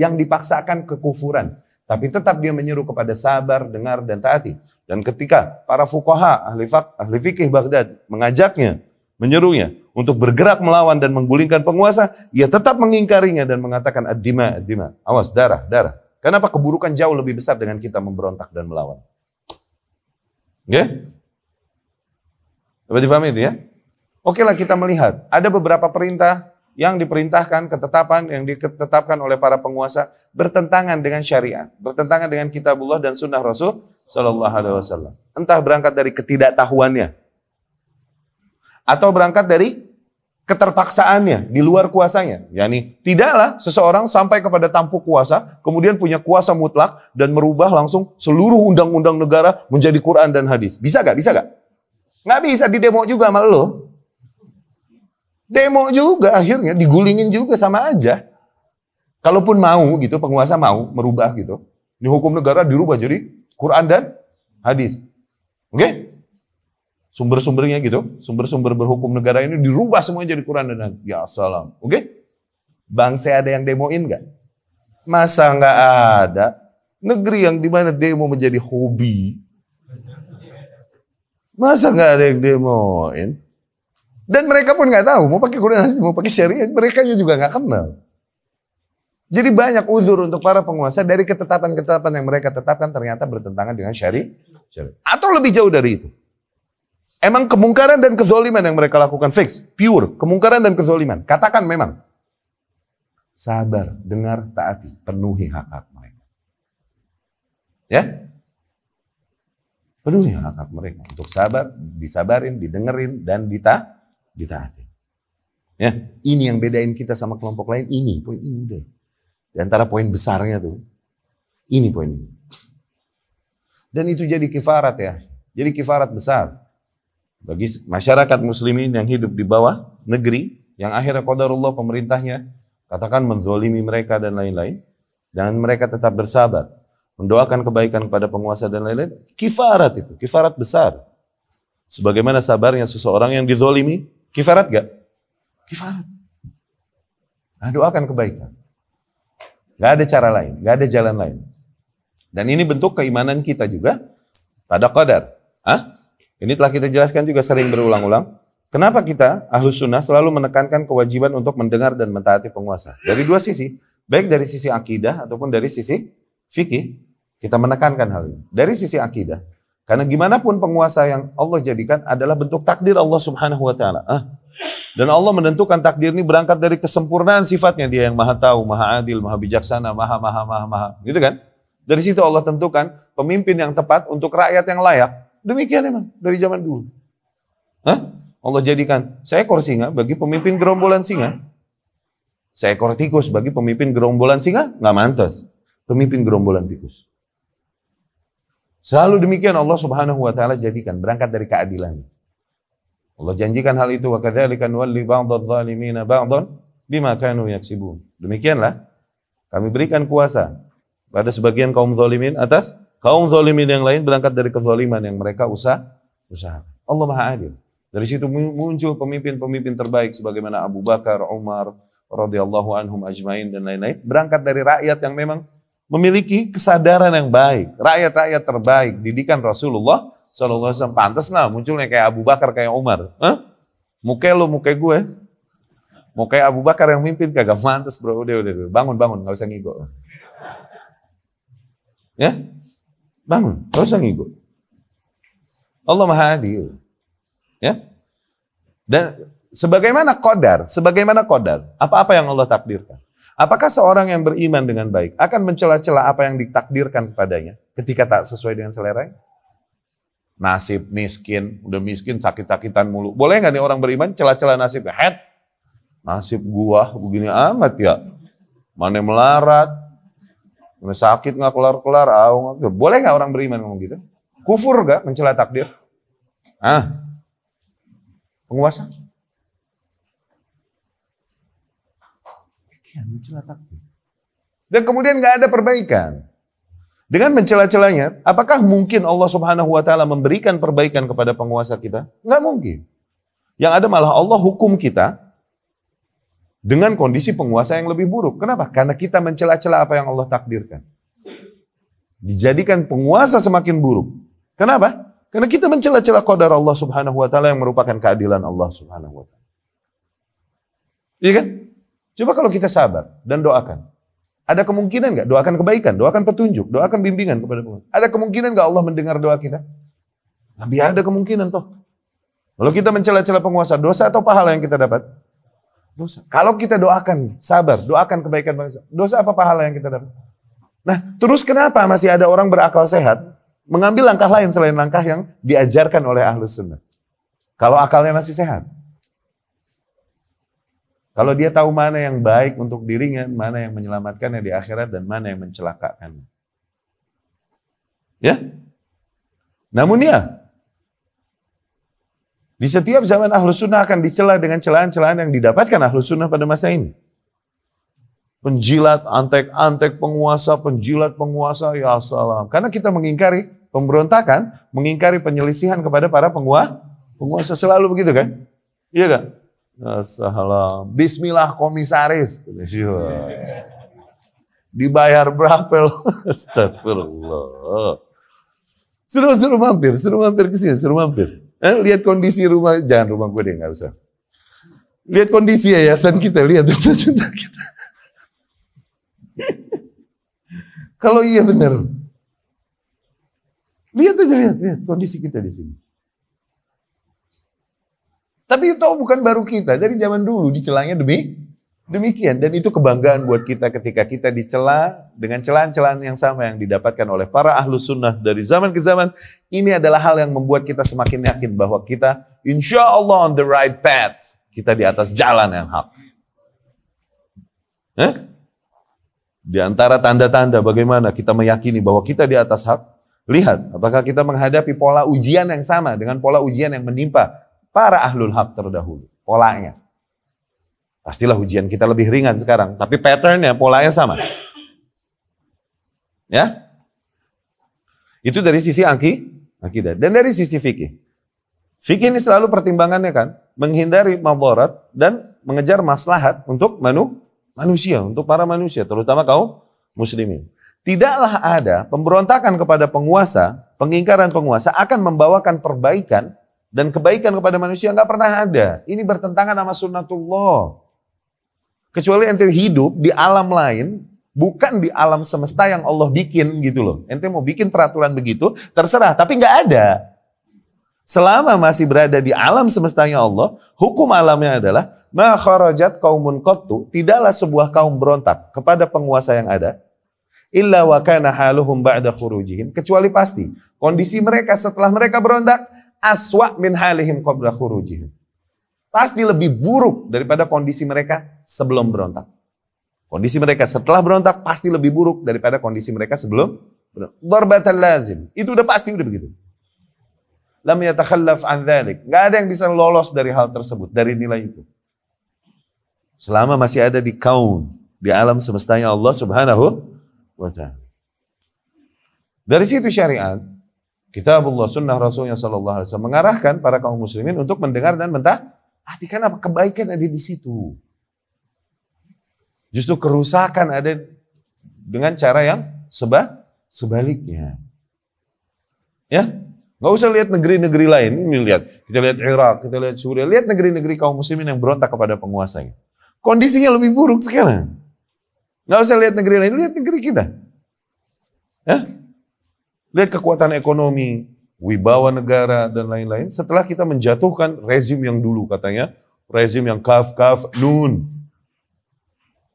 Yang dipaksakan kekufuran. Tapi tetap dia menyeru kepada sabar, dengar, dan taati. Dan ketika para fukaha, ahli, fak, ahli fikih Baghdad mengajaknya, menyerunya untuk bergerak melawan dan menggulingkan penguasa, ia tetap mengingkarinya dan mengatakan ad-dima, ad-dima. Awas, darah, darah. Kenapa keburukan jauh lebih besar dengan kita memberontak dan melawan? Ya? Dapat itu ya? Oke lah kita melihat. Ada beberapa perintah yang diperintahkan, ketetapan yang ditetapkan oleh para penguasa bertentangan dengan syariat, bertentangan dengan kitabullah dan sunnah Rasul Sallallahu Alaihi Wasallam. Entah berangkat dari ketidaktahuannya, atau berangkat dari keterpaksaannya di luar kuasanya. Yani tidaklah seseorang sampai kepada tampuk kuasa, kemudian punya kuasa mutlak dan merubah langsung seluruh undang-undang negara menjadi Quran dan hadis. Bisa gak? Bisa gak? Nggak bisa di demo juga sama lo. Demo juga akhirnya digulingin juga sama aja. Kalaupun mau gitu, penguasa mau merubah gitu. Di hukum negara dirubah jadi Quran dan hadis. Oke? Okay? Sumber-sumbernya gitu, sumber-sumber berhukum negara ini dirubah semua jadi Quran dan hadis. Ya salam. Oke? Okay? Bangsa ada yang demoin nggak? Masa nggak ada? Negeri yang di mana demo menjadi hobi. Masa nggak ada yang demoin? Dan mereka pun nggak tahu mau pakai Quran mau pakai syariat, mereka juga nggak kenal. Jadi banyak uzur untuk para penguasa dari ketetapan-ketetapan yang mereka tetapkan ternyata bertentangan dengan syari, syari. Atau lebih jauh dari itu. Emang kemungkaran dan kezoliman yang mereka lakukan fix, pure, kemungkaran dan kezoliman. Katakan memang. Sabar, dengar, taati, penuhi hak-hak mereka. Ya? Penuhi hak-hak mereka untuk sabar, disabarin, didengerin, dan dita, ditaati. Ya, ini yang bedain kita sama kelompok lain. Ini poin ini deh. Di antara poin besarnya tuh, ini poin ini. Dan itu jadi kifarat ya. Jadi kifarat besar bagi masyarakat muslimin yang hidup di bawah negeri yang akhirnya qadarullah pemerintahnya katakan menzolimi mereka dan lain-lain dan mereka tetap bersabar mendoakan kebaikan kepada penguasa dan lain-lain kifarat itu kifarat besar sebagaimana sabarnya seseorang yang dizolimi kifarat gak? kifarat Nah, doakan kebaikan. Gak ada cara lain, gak ada jalan lain. Dan ini bentuk keimanan kita juga pada qadar. Hah? Ini telah kita jelaskan juga sering berulang-ulang. Kenapa kita, ahlus sunnah, selalu menekankan kewajiban untuk mendengar dan mentaati penguasa? Dari dua sisi. Baik dari sisi akidah ataupun dari sisi fikih. Kita menekankan hal ini. Dari sisi akidah. Karena gimana pun penguasa yang Allah jadikan adalah bentuk takdir Allah subhanahu wa ta'ala. Ah. Dan Allah menentukan takdir ini berangkat dari kesempurnaan sifatnya. Dia yang maha tahu, maha adil, maha bijaksana, maha, maha, maha, maha. Gitu kan? Dari situ Allah tentukan pemimpin yang tepat untuk rakyat yang layak. Demikian emang dari zaman dulu. Hah? Allah jadikan seekor singa bagi pemimpin gerombolan singa. Seekor tikus bagi pemimpin gerombolan singa, nggak mantas. Pemimpin gerombolan tikus. Selalu demikian Allah Subhanahu wa taala jadikan berangkat dari keadilan. Allah janjikan hal itu wa kadzalika nuwalli ba'dadh-dhalimina ba'dhan bima kanu yaksibun. Demikianlah kami berikan kuasa pada sebagian kaum zalimin atas kaum zalimin yang lain berangkat dari kezaliman yang mereka usah usaha. Allah Maha Adil. Dari situ muncul pemimpin-pemimpin terbaik sebagaimana Abu Bakar, Umar, radhiyallahu anhum ajmain dan lain-lain. Berangkat dari rakyat yang memang memiliki kesadaran yang baik. Rakyat-rakyat terbaik, didikan Rasulullah Sallallahu Alaihi Wasallam. Pantas lah munculnya kayak Abu Bakar, kayak Umar. Hah? Muka lu, muka gue. Mau kayak Abu Bakar yang mimpin kagak mantas bro. Udah, udah, udah. Bangun, bangun. Gak usah ngigo. Ya? Bangun. Gak usah ngigo. Allah Maha Adil. Ya. Dan sebagaimana kodar, sebagaimana kodar, apa-apa yang Allah takdirkan. Apakah seorang yang beriman dengan baik akan mencela-cela apa yang ditakdirkan kepadanya ketika tak sesuai dengan selera? Nasib miskin, udah miskin sakit-sakitan mulu. Boleh nggak nih orang beriman cela-cela nasib? Head, nasib gua begini amat ya. Mana melarat, sakit nggak kelar-kelar, boleh nggak orang beriman ngomong gitu? Kufur nggak mencela takdir? Ah, penguasa. mencela takdir. Dan kemudian nggak ada perbaikan. Dengan mencela-celanya, apakah mungkin Allah Subhanahu wa taala memberikan perbaikan kepada penguasa kita? Nggak mungkin. Yang ada malah Allah hukum kita dengan kondisi penguasa yang lebih buruk. Kenapa? Karena kita mencela-cela apa yang Allah takdirkan. Dijadikan penguasa semakin buruk. Kenapa? Karena kita mencela-cela qadar Allah Subhanahu wa taala yang merupakan keadilan Allah Subhanahu wa taala. Iya kan? Coba kalau kita sabar dan doakan. Ada kemungkinan nggak? Doakan kebaikan, doakan petunjuk, doakan bimbingan kepada Tuhan. Ada kemungkinan nggak Allah mendengar doa kita? Nabi ada kemungkinan toh. Kalau kita mencela-cela penguasa, dosa atau pahala yang kita dapat? Dosa. Kalau kita doakan, sabar, doakan kebaikan bangsa. Dosa apa pahala yang kita dapat? Nah, terus kenapa masih ada orang berakal sehat mengambil langkah lain selain langkah yang diajarkan oleh ahlus sunnah. Kalau akalnya masih sehat. Kalau dia tahu mana yang baik untuk dirinya, mana yang menyelamatkannya di akhirat, dan mana yang mencelakakannya. Ya? Namun ya, di setiap zaman ahlus sunnah akan dicela dengan celahan-celahan yang didapatkan ahlus sunnah pada masa ini. Penjilat, antek-antek penguasa, penjilat penguasa, ya salam. Karena kita mengingkari pemberontakan, mengingkari penyelisihan kepada para penguasa. Penguasa selalu begitu kan? Iya kan? Salam. Bismillah komisaris. Dibayar berapa lo? Astagfirullah. Suruh suruh mampir, suruh mampir ke sini, suruh mampir. Eh, lihat kondisi rumah, jangan rumah gue deh, nggak usah. Lihat kondisi yayasan kita, lihat (laughs) juta kita. Kalau iya benar, Lihat aja, lihat, lihat kondisi kita di sini. Tapi itu bukan baru kita, dari zaman dulu dicelanya demi demikian. Dan itu kebanggaan buat kita ketika kita dicela dengan celaan-celaan yang sama yang didapatkan oleh para ahlu sunnah dari zaman ke zaman. Ini adalah hal yang membuat kita semakin yakin bahwa kita insya Allah on the right path. Kita di atas jalan yang hak. Eh? Di antara tanda-tanda bagaimana kita meyakini bahwa kita di atas hak, Lihat, apakah kita menghadapi pola ujian yang sama dengan pola ujian yang menimpa para ahlul haq terdahulu. Polanya. Pastilah ujian kita lebih ringan sekarang, tapi patternnya, polanya sama. Ya? Itu dari sisi aki, akidah. Dan dari sisi fikih. Fikih ini selalu pertimbangannya kan, menghindari maborat dan mengejar maslahat untuk manu, manusia, untuk para manusia, terutama kaum muslimin. Tidaklah ada pemberontakan kepada penguasa, pengingkaran penguasa akan membawakan perbaikan dan kebaikan kepada manusia nggak pernah ada. Ini bertentangan sama sunnatullah. Kecuali ente hidup di alam lain, bukan di alam semesta yang Allah bikin gitu loh. Ente mau bikin peraturan begitu, terserah, tapi nggak ada. Selama masih berada di alam semestanya Allah, hukum alamnya adalah ma kharajat qattu, tidaklah sebuah kaum berontak kepada penguasa yang ada illa wa kana haluhum ba'da khurujihim kecuali pasti kondisi mereka setelah mereka berontak aswa min halihim qabla khurujihim. Pasti lebih buruk daripada kondisi mereka sebelum berontak. Kondisi mereka setelah berontak pasti lebih buruk daripada kondisi mereka sebelum berontak. lazim. Itu udah pasti udah begitu lam yatakhallaf an dhalik. Gak ada yang bisa lolos dari hal tersebut, dari nilai itu. Selama masih ada di kaum, di alam semestanya Allah subhanahu wa ta'ala. Dari situ syariat, kitabullah sunnah rasulnya sallallahu alaihi wasallam mengarahkan para kaum muslimin untuk mendengar dan mentah, artikan apa kebaikan ada di situ. Justru kerusakan ada dengan cara yang seba, sebaliknya. Ya, Gak usah lihat negeri-negeri lain. Ini lihat, kita lihat Irak, kita lihat Suriah, lihat negeri-negeri kaum muslimin yang berontak kepada penguasanya. Kondisinya lebih buruk sekarang. Gak usah lihat negeri lain, lihat negeri kita. Ya? Lihat kekuatan ekonomi, wibawa negara dan lain-lain. Setelah kita menjatuhkan rezim yang dulu katanya, rezim yang kaf kaf nun.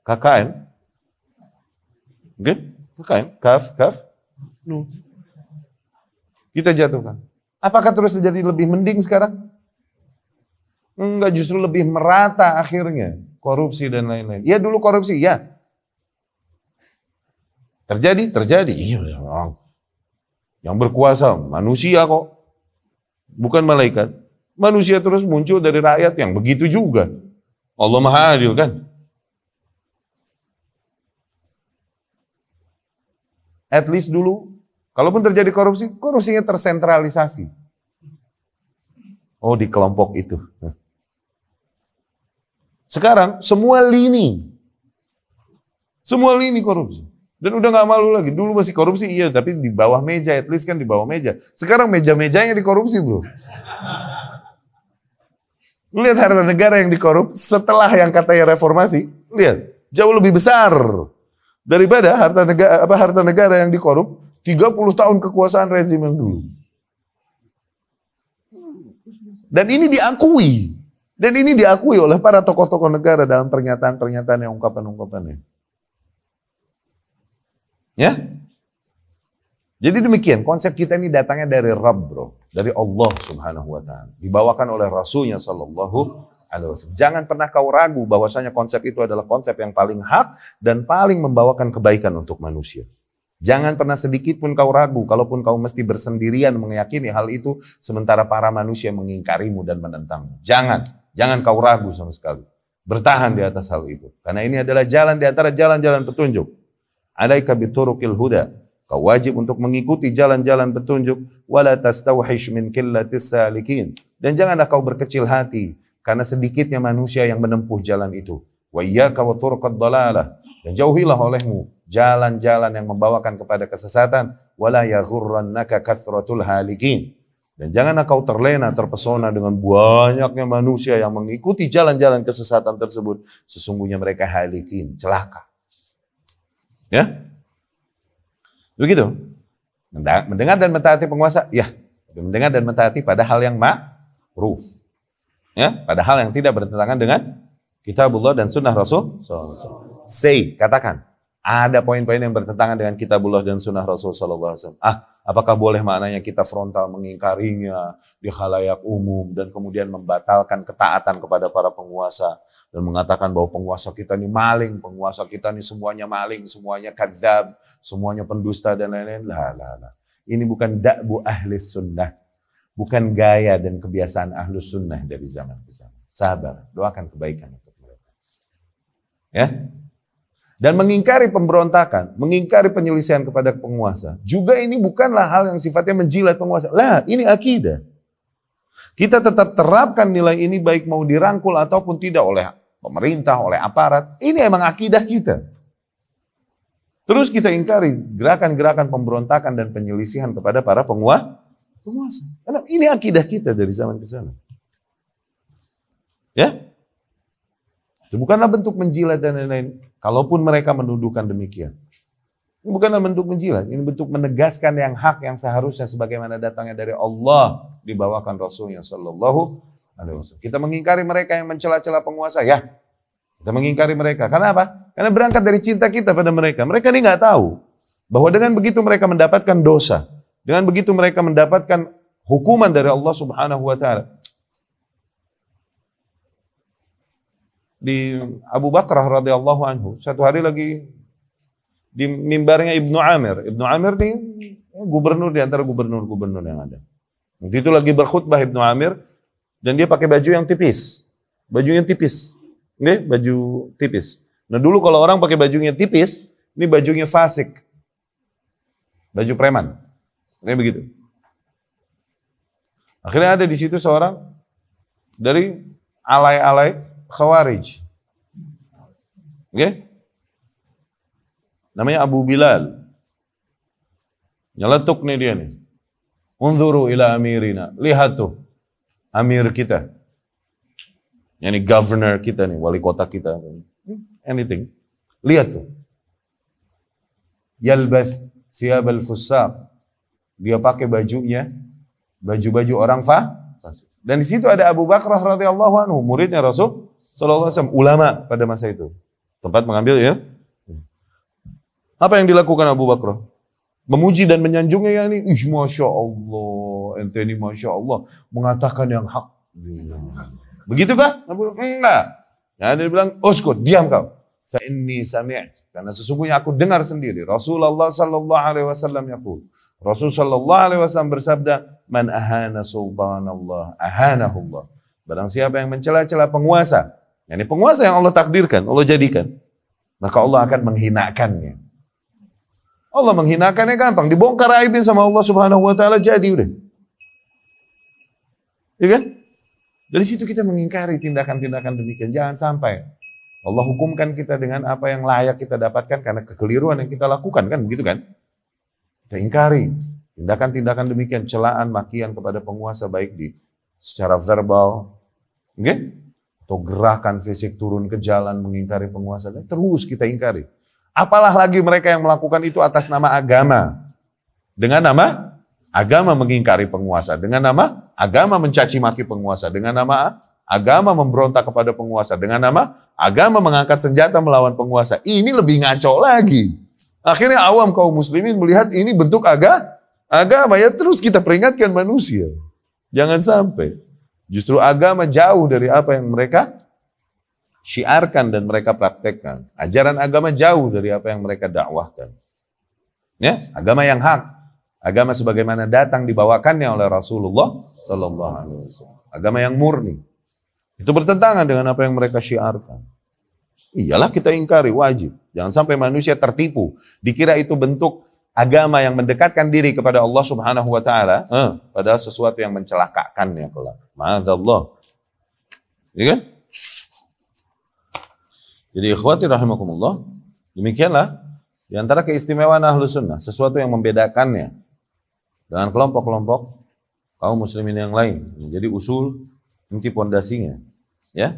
KKN. Oke? KKN, kaf kaf nun. Kita jatuhkan. Apakah terus jadi lebih mending sekarang? Enggak, justru lebih merata akhirnya. Korupsi dan lain-lain. Ya dulu korupsi, ya. Terjadi? Terjadi. Iya, memang. Yang berkuasa manusia kok. Bukan malaikat. Manusia terus muncul dari rakyat yang begitu juga. Allah Maha Adil kan? At least dulu Kalaupun terjadi korupsi, korupsinya tersentralisasi. Oh, di kelompok itu. Sekarang semua lini, semua lini korupsi. Dan udah nggak malu lagi. Dulu masih korupsi iya, tapi di bawah meja, at least kan di bawah meja. Sekarang meja-mejanya dikorupsi bro. Lihat harta negara yang dikorup setelah yang katanya reformasi, lihat jauh lebih besar daripada harta negara apa harta negara yang dikorup 30 tahun kekuasaan rezim yang dulu. Dan ini diakui. Dan ini diakui oleh para tokoh-tokoh negara dalam pernyataan-pernyataan yang ungkapan-ungkapannya. Ya? Jadi demikian, konsep kita ini datangnya dari Rabb bro. Dari Allah subhanahu wa ta'ala. Dibawakan oleh Rasulnya sallallahu alaihi wasallam. Jangan pernah kau ragu bahwasanya konsep itu adalah konsep yang paling hak dan paling membawakan kebaikan untuk manusia. Jangan pernah sedikit pun kau ragu, kalaupun kau mesti bersendirian meyakini hal itu, sementara para manusia mengingkarimu dan menentangmu. Jangan, jangan kau ragu sama sekali. Bertahan di atas hal itu. Karena ini adalah jalan di antara jalan-jalan petunjuk. Alaika biturukil huda. Kau wajib untuk mengikuti jalan-jalan petunjuk. Wala tastawhish min killatis salikin. Dan janganlah kau berkecil hati. Karena sedikitnya manusia yang menempuh jalan itu. Wa iyyaka wa turqad dalalah. Dan jauhilah olehmu jalan-jalan yang membawakan kepada kesesatan wala yaghurrannaka kathratul halikin dan janganlah kau terlena terpesona dengan banyaknya manusia yang mengikuti jalan-jalan kesesatan tersebut sesungguhnya mereka halikin celaka ya? Begitu. Mendengar dan mentaati penguasa? Ya. Mendengar dan mentaati pada hal yang ma'ruf. Ya? Pada hal yang tidak bertentangan dengan kitabullah dan sunnah rasul say katakan ada poin-poin yang bertentangan dengan kitabullah dan sunnah Rasul Wasallam. Ah, apakah boleh maknanya kita frontal mengingkarinya di khalayak umum dan kemudian membatalkan ketaatan kepada para penguasa dan mengatakan bahwa penguasa kita ini maling, penguasa kita ini semuanya maling, semuanya kadzab, semuanya pendusta dan lain-lain. Lah, lah, lah. Ini bukan da'bu ahli sunnah. Bukan gaya dan kebiasaan ahlu sunnah dari zaman ke zaman. Sabar, doakan kebaikan untuk mereka. Ya, dan mengingkari pemberontakan, mengingkari penyelesaian kepada penguasa, juga ini bukanlah hal yang sifatnya menjilat penguasa. Lah, ini akidah. Kita tetap terapkan nilai ini baik mau dirangkul ataupun tidak oleh pemerintah, oleh aparat. Ini emang akidah kita. Terus kita ingkari gerakan-gerakan pemberontakan dan penyelisihan kepada para penguasa. penguasa. Karena ini akidah kita dari zaman ke sana. Ya? Itu bukanlah bentuk menjilat dan lain-lain. Kalaupun mereka menuduhkan demikian. Ini bukanlah bentuk menjilat, ini bentuk menegaskan yang hak yang seharusnya sebagaimana datangnya dari Allah dibawakan Rasulnya Shallallahu Alaihi Wasallam. Kita mengingkari mereka yang mencela-cela penguasa, ya. Kita mengingkari mereka. Karena apa? Karena berangkat dari cinta kita pada mereka. Mereka ini nggak tahu bahwa dengan begitu mereka mendapatkan dosa, dengan begitu mereka mendapatkan hukuman dari Allah Subhanahu Wa Taala. Di Abu Bakar radhiyallahu anhu, satu hari lagi di mimbarnya Ibnu Amir. Ibnu Amir nih gubernur di antara gubernur-gubernur yang ada. Waktu itu lagi berkhutbah Ibnu Amir dan dia pakai baju yang tipis. Baju yang tipis. Oke, baju tipis. Nah dulu kalau orang pakai bajunya tipis, ini bajunya fasik. Baju preman. Ini begitu. Akhirnya ada di situ seorang dari alay-alay khawarij. Oke? Okay? Namanya Abu Bilal. Nyeletuk nih dia nih. Unzuru ila amirina. Lihat tuh. Amir kita. Yani governor kita nih, wali kota kita. Anything. Lihat tuh. Yalbath siab al-fusaq. Dia pakai bajunya, baju-baju orang fa. Dan di situ ada Abu Bakar radhiyallahu anhu, muridnya Rasul sallallahu alaihi wasallam, ulama pada masa itu. Tempat mengambil ya apa yang dilakukan Abu Bakar? Memuji dan menyanjungnya ya ini, ih masya Allah, ente ini masya Allah mengatakan yang hak. Begitu kan? Abu enggak. Ya, dia bilang, uskut, diam kau. Fa inni sami'at. Karena sesungguhnya aku dengar sendiri. Rasulullah sallallahu alaihi wasallam yaqul. Rasul sallallahu alaihi wasallam bersabda, "Man ahana sultanallah, ahanahullah." Barang siapa yang mencela-cela penguasa, yakni penguasa yang Allah takdirkan, Allah jadikan, maka Allah akan menghinakannya. Allah menghinakannya gampang, dibongkar aibin sama Allah Subhanahu wa taala jadi udah. Ya kan? Dari situ kita mengingkari tindakan-tindakan demikian. Jangan sampai Allah hukumkan kita dengan apa yang layak kita dapatkan karena kekeliruan yang kita lakukan kan begitu kan? Kita ingkari tindakan-tindakan demikian, celaan, makian kepada penguasa baik di secara verbal, okay? Atau gerakan fisik turun ke jalan mengingkari penguasa, terus kita ingkari. Apalah lagi mereka yang melakukan itu atas nama agama. Dengan nama agama mengingkari penguasa. Dengan nama agama mencaci maki penguasa. Dengan nama agama memberontak kepada penguasa. Dengan nama agama mengangkat senjata melawan penguasa. Ini lebih ngaco lagi. Akhirnya awam kaum muslimin melihat ini bentuk aga, agama. Ya terus kita peringatkan manusia. Jangan sampai. Justru agama jauh dari apa yang mereka syiarkan dan mereka praktekkan. Ajaran agama jauh dari apa yang mereka dakwahkan. Ya, agama yang hak, agama sebagaimana datang dibawakannya oleh Rasulullah Sallallahu Alaihi Wasallam. Agama yang murni. Itu bertentangan dengan apa yang mereka syiarkan. Iyalah kita ingkari, wajib. Jangan sampai manusia tertipu. Dikira itu bentuk agama yang mendekatkan diri kepada Allah Subhanahu wa taala, eh, padahal sesuatu yang mencelakakannya kelak. Ma'adzallah. Ya kan? Jadi ikhwati rahimakumullah, demikianlah di antara keistimewaan ahlu sunnah, sesuatu yang membedakannya dengan kelompok-kelompok kaum muslimin yang lain. Jadi usul, inti pondasinya. Ya,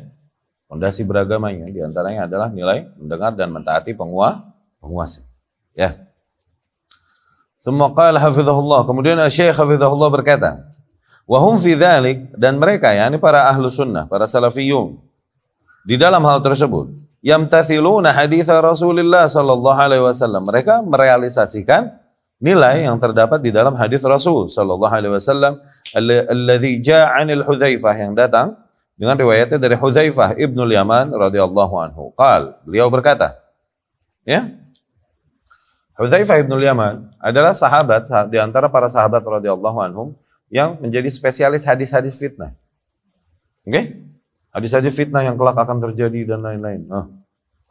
pondasi beragamanya di antaranya adalah nilai mendengar dan mentaati pengua, penguasa. Ya. Semua qala hafizahullah. Kemudian Syekh hafizahullah berkata, Wahum fi dhalik, dan mereka ya, ini para ahlu sunnah, para salafiyun, di dalam hal tersebut, yamtathiluna hadis Rasulullah sallallahu alaihi wasallam. Mereka merealisasikan nilai yang terdapat di dalam hadis Rasul sallallahu alaihi wasallam alladzi jaa 'anil Hudzaifah yang datang dengan riwayatnya dari Hudzaifah Ibnu Yaman radhiyallahu anhu. Qal, beliau berkata, ya. Hudzaifah Ibnu Yaman adalah sahabat di antara para sahabat radhiyallahu anhum yang menjadi spesialis hadis-hadis fitnah. Oke? Okay? Hadis-hadis fitnah yang kelak akan terjadi dan lain-lain. Nah,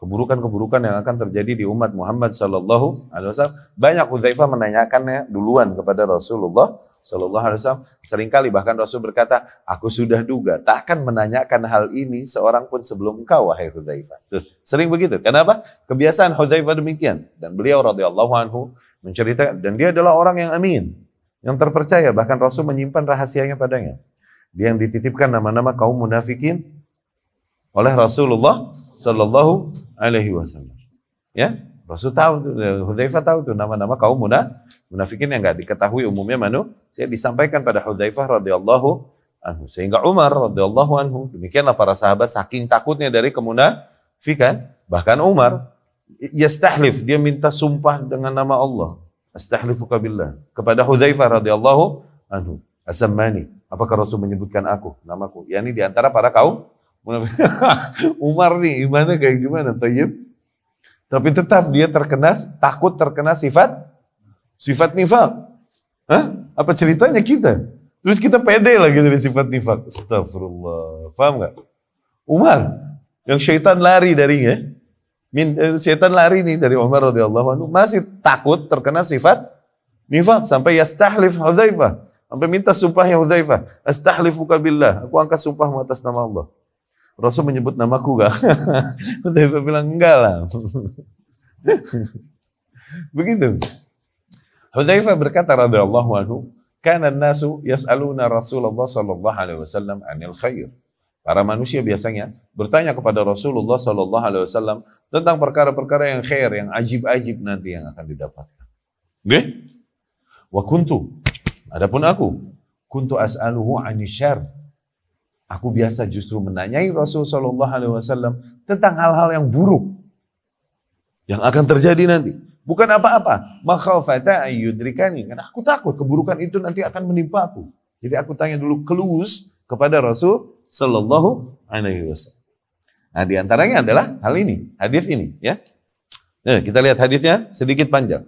keburukan-keburukan yang akan terjadi di umat Muhammad Sallallahu Alaihi Wasallam. Banyak Hudzaifah menanyakannya duluan kepada Rasulullah Sallallahu Alaihi Wasallam sering kali bahkan Rasul berkata, aku sudah duga tak akan menanyakan hal ini seorang pun sebelum engkau wahai Hudzaifah. Tuh, sering begitu. Kenapa? Kebiasaan Hudzaifah demikian dan beliau radhiyallahu anhu menceritakan dan dia adalah orang yang amin, yang terpercaya bahkan Rasul menyimpan rahasianya padanya. Dia yang dititipkan nama-nama kaum munafikin oleh Rasulullah Sallallahu Alaihi Wasallam. Ya, Rasul tahu tuh, Hudzaifah tahu tuh nama-nama kaum munafik Munafikin yang nggak diketahui umumnya manu, saya disampaikan pada Hudzaifah radhiyallahu anhu. Sehingga Umar radhiyallahu anhu, demikianlah para sahabat saking takutnya dari kemunafikan, bahkan Umar yastahlif, dia minta sumpah dengan nama Allah. Astahlifuka billah kepada Hudzaifah radhiyallahu anhu. Asammani, apakah Rasul menyebutkan aku, namaku? Ya ini di antara para kaum. (laughs) Umar nih, imannya kayak gimana? Tayyib. Tapi tetap dia terkena, takut terkena sifat Sifat nifak. Hah? Apa ceritanya kita? Terus kita pede lagi dari sifat nifak. Astagfirullah. Paham gak? Umar. Yang syaitan lari darinya. Min, eh, syaitan lari nih dari Umar radhiyallahu anhu. Masih takut terkena sifat nifak. Sampai yastahlif Hudzaifah. Sampai minta sumpahnya Hudzaifah. Astahlifuka billah. Aku angkat sumpahmu atas nama Allah. Rasul menyebut namaku gak? Hudzaifah (laughs) bilang enggak lah. (laughs) Begitu. Hudzaifah berkata radhiyallahu anhu, "Kana nasu yas'aluna Rasulullah sallallahu alaihi wasallam 'anil khair." Para manusia biasanya bertanya kepada Rasulullah sallallahu alaihi wasallam tentang perkara-perkara yang khair, yang ajib-ajib nanti yang akan didapatkan. Oke? Wa kuntu adapun aku kuntu as'aluhu 'anil syarr. Aku biasa justru menanyai Rasul sallallahu alaihi wasallam tentang hal-hal yang buruk yang akan terjadi nanti. Bukan apa-apa. Makhafata ayyudrikani. Karena aku takut keburukan itu nanti akan menimpa aku. Jadi aku tanya dulu kelus kepada Rasul Sallallahu Alaihi Wasallam. Nah di antaranya adalah hal ini, hadis ini, ya. Nah, kita lihat hadisnya sedikit panjang.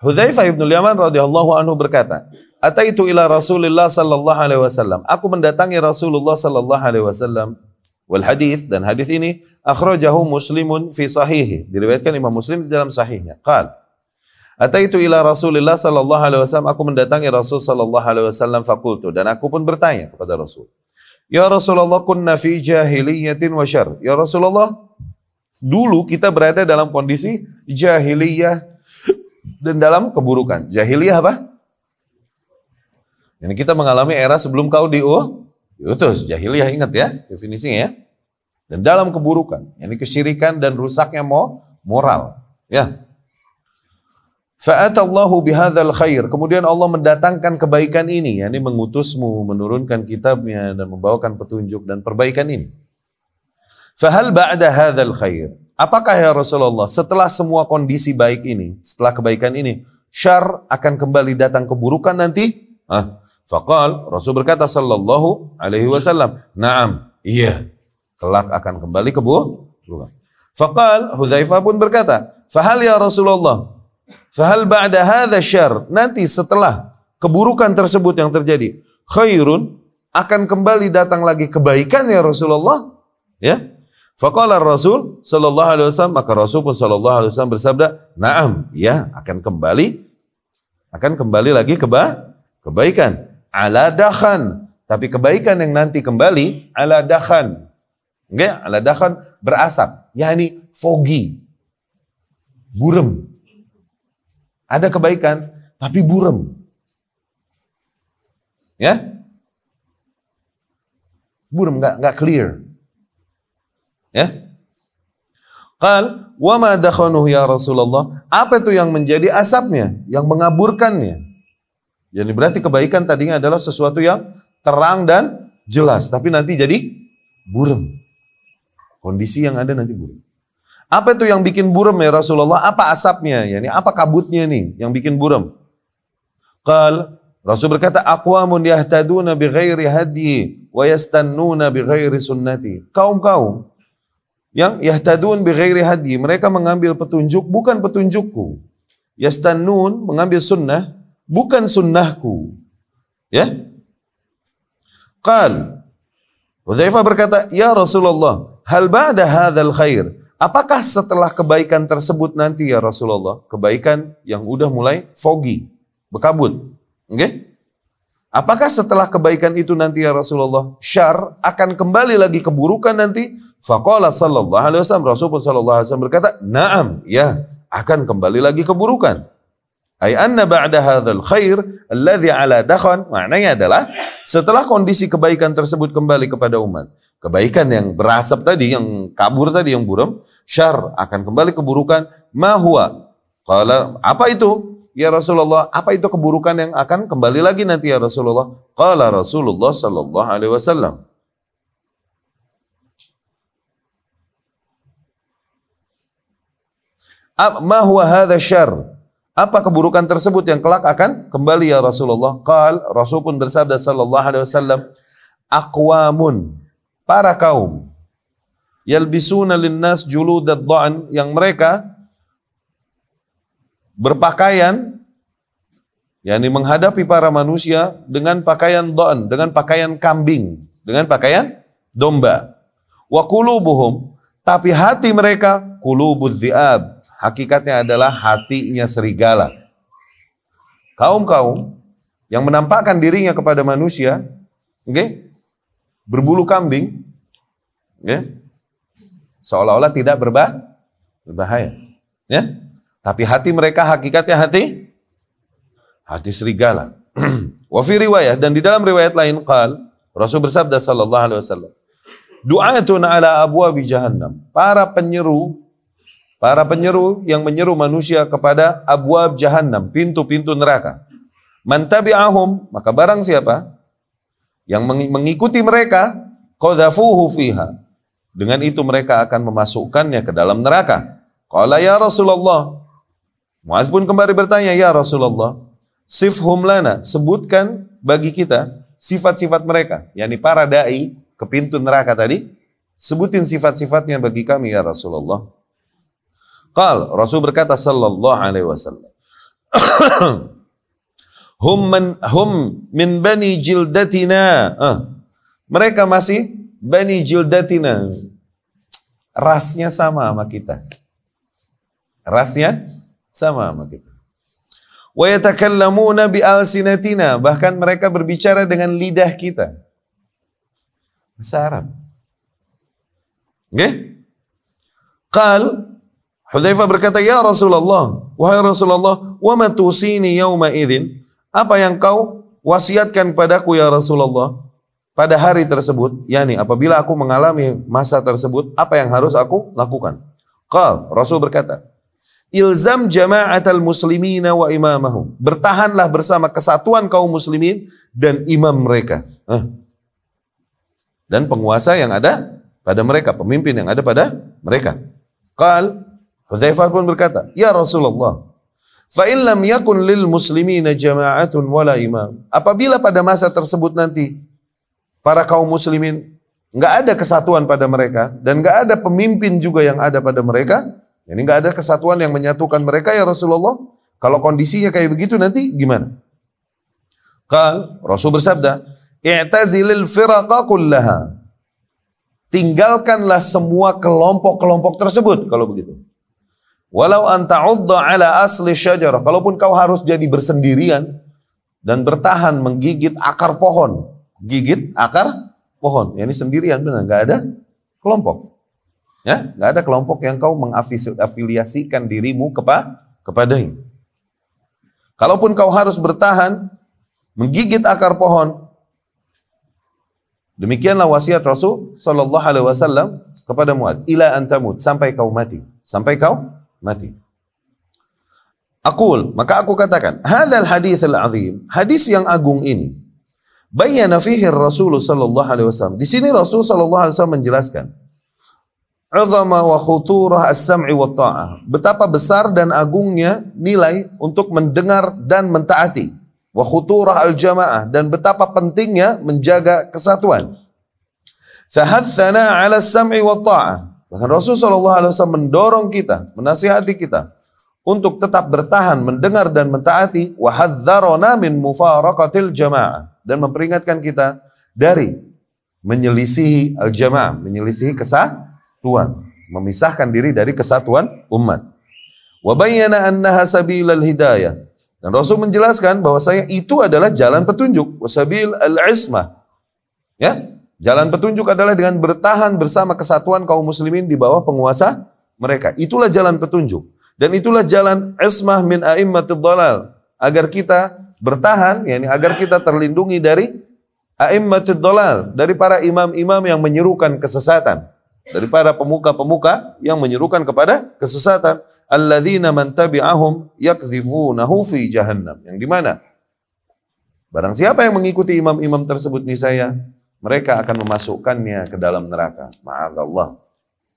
Hudzaifah ibn Yaman radhiyallahu anhu berkata, "Ataitu ila Rasulillah sallallahu alaihi wasallam." Aku mendatangi Rasulullah sallallahu alaihi wasallam Wal hadis dan hadis ini akhrajahu Muslimun fi sahihi. Diriwayatkan Imam Muslim dalam sahihnya. Qal Ataitu ila Rasulillah sallallahu alaihi wasallam aku mendatangi Rasul sallallahu alaihi wasallam fakultu dan aku pun bertanya kepada Rasul. Ya Rasulullah kunna fi jahiliyatin wa syar. Ya Rasulullah, dulu kita berada dalam kondisi jahiliyah dan dalam keburukan. Jahiliyah apa? Ini kita mengalami era sebelum kau diutus. Jahiliyah ingat ya definisinya ya. Dan dalam keburukan, ini kesyirikan dan rusaknya mau moral. Ya. Fa'atallahu bihadzal khair. Kemudian Allah mendatangkan kebaikan ini, yakni mengutusmu, menurunkan kitabnya dan membawakan petunjuk dan perbaikan ini. Fahal ba'da hadzal khair. Apakah ya Rasulullah setelah semua kondisi baik ini, setelah kebaikan ini, syar akan kembali datang keburukan nanti? Ah, faqal Rasul berkata sallallahu alaihi wasallam, "Na'am." Iya kelak akan kembali ke burukan. Faqal Hudzaifah pun berkata, "Fahal ya Rasulullah, fahal ba'da hadza syar?" Nanti setelah keburukan tersebut yang terjadi, khairun akan kembali datang lagi kebaikan ya Rasulullah? Ya. Faqala Rasul sallallahu alaihi wasallam, maka Rasul pun sallallahu alaihi wasallam bersabda, "Na'am, ya, akan kembali akan kembali lagi keba kebaikan ala dakhan." Tapi kebaikan yang nanti kembali ala dakhan Enggak, ala dakhan berasap, yakni foggy. Burem. Ada kebaikan, tapi burem. Ya? Burem, enggak, enggak clear. Ya? Qal, wa ma dakhanuhu ya Rasulullah? Apa itu yang menjadi asapnya, yang mengaburkannya? Jadi berarti kebaikan tadinya adalah sesuatu yang terang dan jelas, tapi nanti jadi burem. Kondisi yang ada nanti buruk. Apa itu yang bikin buram ya Rasulullah? Apa asapnya? Ya, ini apa kabutnya nih yang bikin buram? Qal Rasul berkata, "Aqwamun yahtaduna bi ghairi hadyi wa yastannuna bi ghairi sunnati." Kaum-kaum yang yahtadun bi ghairi hadyi, mereka mengambil petunjuk bukan petunjukku. Yastannun mengambil sunnah bukan sunnahku. Ya? Qal Hudzaifah berkata, "Ya Rasulullah, Hal ba'da hadzal khair. Apakah setelah kebaikan tersebut nanti ya Rasulullah, kebaikan yang udah mulai foggy, berkabut, Oke? Okay? Apakah setelah kebaikan itu nanti ya Rasulullah, syar akan kembali lagi keburukan nanti? Faqala sallallahu alaihi wasallam, Rasulullah sallallahu alaihi wasallam berkata, "Na'am, ya, akan kembali lagi keburukan." Ay anna ba'da hadzal khair alladhi ala dakhan, maknanya adalah setelah kondisi kebaikan tersebut kembali kepada umat, kebaikan yang berasap tadi, yang kabur tadi, yang buram, syar akan kembali keburukan, ma huwa? Qala, apa itu? Ya Rasulullah, apa itu keburukan yang akan kembali lagi nanti ya Rasulullah? Qala Rasulullah sallallahu alaihi wasallam. Ma huwa hadha syar? Apa keburukan tersebut yang kelak akan kembali ya Rasulullah? Qal, Rasul pun bersabda sallallahu alaihi wasallam, aqwamun para kaum yalbisuna linnas juludad dha'n yang mereka berpakaian yakni menghadapi para manusia dengan pakaian don, dengan pakaian kambing, dengan pakaian domba. Wa qulubuhum, tapi hati mereka qulubuz dziab. Hakikatnya adalah hatinya serigala. Kaum-kaum yang menampakkan dirinya kepada manusia, okay, berbulu kambing, okay, seolah-olah tidak berbah, berbahaya. Ya, tapi hati mereka hakikatnya hati hati serigala. (clears throat) Wa fi dan di dalam riwayat lain qal Rasul bersabda sallallahu alaihi wasallam Du'atun ala abwabi jahannam. Para penyeru para penyeru yang menyeru manusia kepada abwab jahannam, pintu-pintu neraka. Man tabi'ahum, maka barang siapa yang mengikuti mereka, qadhafuhu fiha. Dengan itu mereka akan memasukkannya ke dalam neraka. Qala ya Rasulullah, Muaz pun kembali bertanya, "Ya Rasulullah, sifhum lana, sebutkan bagi kita sifat-sifat mereka." yakni para dai ke pintu neraka tadi, sebutin sifat-sifatnya bagi kami ya Rasulullah. Qal, Rasul berkata sallallahu alaihi wasallam. (clears throat) hum man hum min bani jildatina. Ah, mereka masih bani jildatina. Rasnya sama sama kita. Rasnya sama sama kita. Wa yatakallamuna bi alsinatina, bahkan mereka berbicara dengan lidah kita. Bahasa Arab. Okay? Qal Hudzaifah berkata, "Ya Rasulullah, wahai Rasulullah, wa ma tusini yauma idzin?" Apa yang kau wasiatkan padaku ya Rasulullah pada hari tersebut? Yani apabila aku mengalami masa tersebut, apa yang harus aku lakukan? Qal, Rasul berkata, Ilzam jama'atal muslimina wa imamahum. Bertahanlah bersama kesatuan kaum muslimin dan imam mereka. Dan penguasa yang ada pada mereka, pemimpin yang ada pada mereka. Qal, Hudzaifah pun berkata, "Ya Rasulullah, fa in lam yakun lil muslimina jama'atun wala imam." Apabila pada masa tersebut nanti para kaum muslimin enggak ada kesatuan pada mereka dan enggak ada pemimpin juga yang ada pada mereka, ini nggak ada kesatuan yang menyatukan mereka ya Rasulullah. Kalau kondisinya kayak begitu nanti gimana? Kal Rasul bersabda, "I'tazilil firaqa kullaha." Tinggalkanlah semua kelompok-kelompok tersebut kalau begitu. Walau anta ala asli syajarah. Kalaupun kau harus jadi bersendirian dan bertahan menggigit akar pohon. Gigit akar pohon. Ya, ini sendirian benar, nggak ada kelompok. Ya, nggak ada kelompok yang kau mengafiliasikan dirimu kepa kepadanya. Kalaupun kau harus bertahan, menggigit akar pohon, demikianlah wasiat Rasul Shallallahu Alaihi Wasallam kepada Muad. Ila antamut sampai kau mati, sampai kau mati. Akul, maka aku katakan, hadal hadis al azim, hadis yang agung ini, bayana fihi Rasul Shallallahu Alaihi Wasallam. Di sini Rasul Shallallahu Alaihi Wasallam menjelaskan Azama wa khuturah as-sam'i wa ta'ah. Betapa besar dan agungnya nilai untuk mendengar dan mentaati. Wa khuturah al-jamaah. Dan betapa pentingnya menjaga kesatuan. Fahathana ala as-sam'i wa ta'ah. Bahkan Rasulullah SAW mendorong kita, menasihati kita untuk tetap bertahan, mendengar dan mentaati. Wa hadzarona min mufaraqatil jamaah. Dan memperingatkan kita dari menyelisihi al-jamaah, menyelisihi kesah Tuhan memisahkan diri dari kesatuan umat. Wa bayyana annaha sabilal hidayah Dan Rasul menjelaskan bahwasanya itu adalah jalan petunjuk, wasabil al-ismah. Ya, jalan petunjuk adalah dengan bertahan bersama kesatuan kaum muslimin di bawah penguasa mereka. Itulah jalan petunjuk. Dan itulah jalan ismah min a'immatul dalal. Agar kita bertahan, yakni agar kita terlindungi dari a'immatul dalal, dari para imam-imam yang menyerukan kesesatan, dari para pemuka-pemuka yang menyerukan kepada kesesatan alladzina man tabi'ahum yakdhifunahu fi jahannam. Yang di mana? Barang siapa yang mengikuti imam-imam tersebut nih saya, mereka akan memasukkannya ke dalam neraka. Ma'adallah.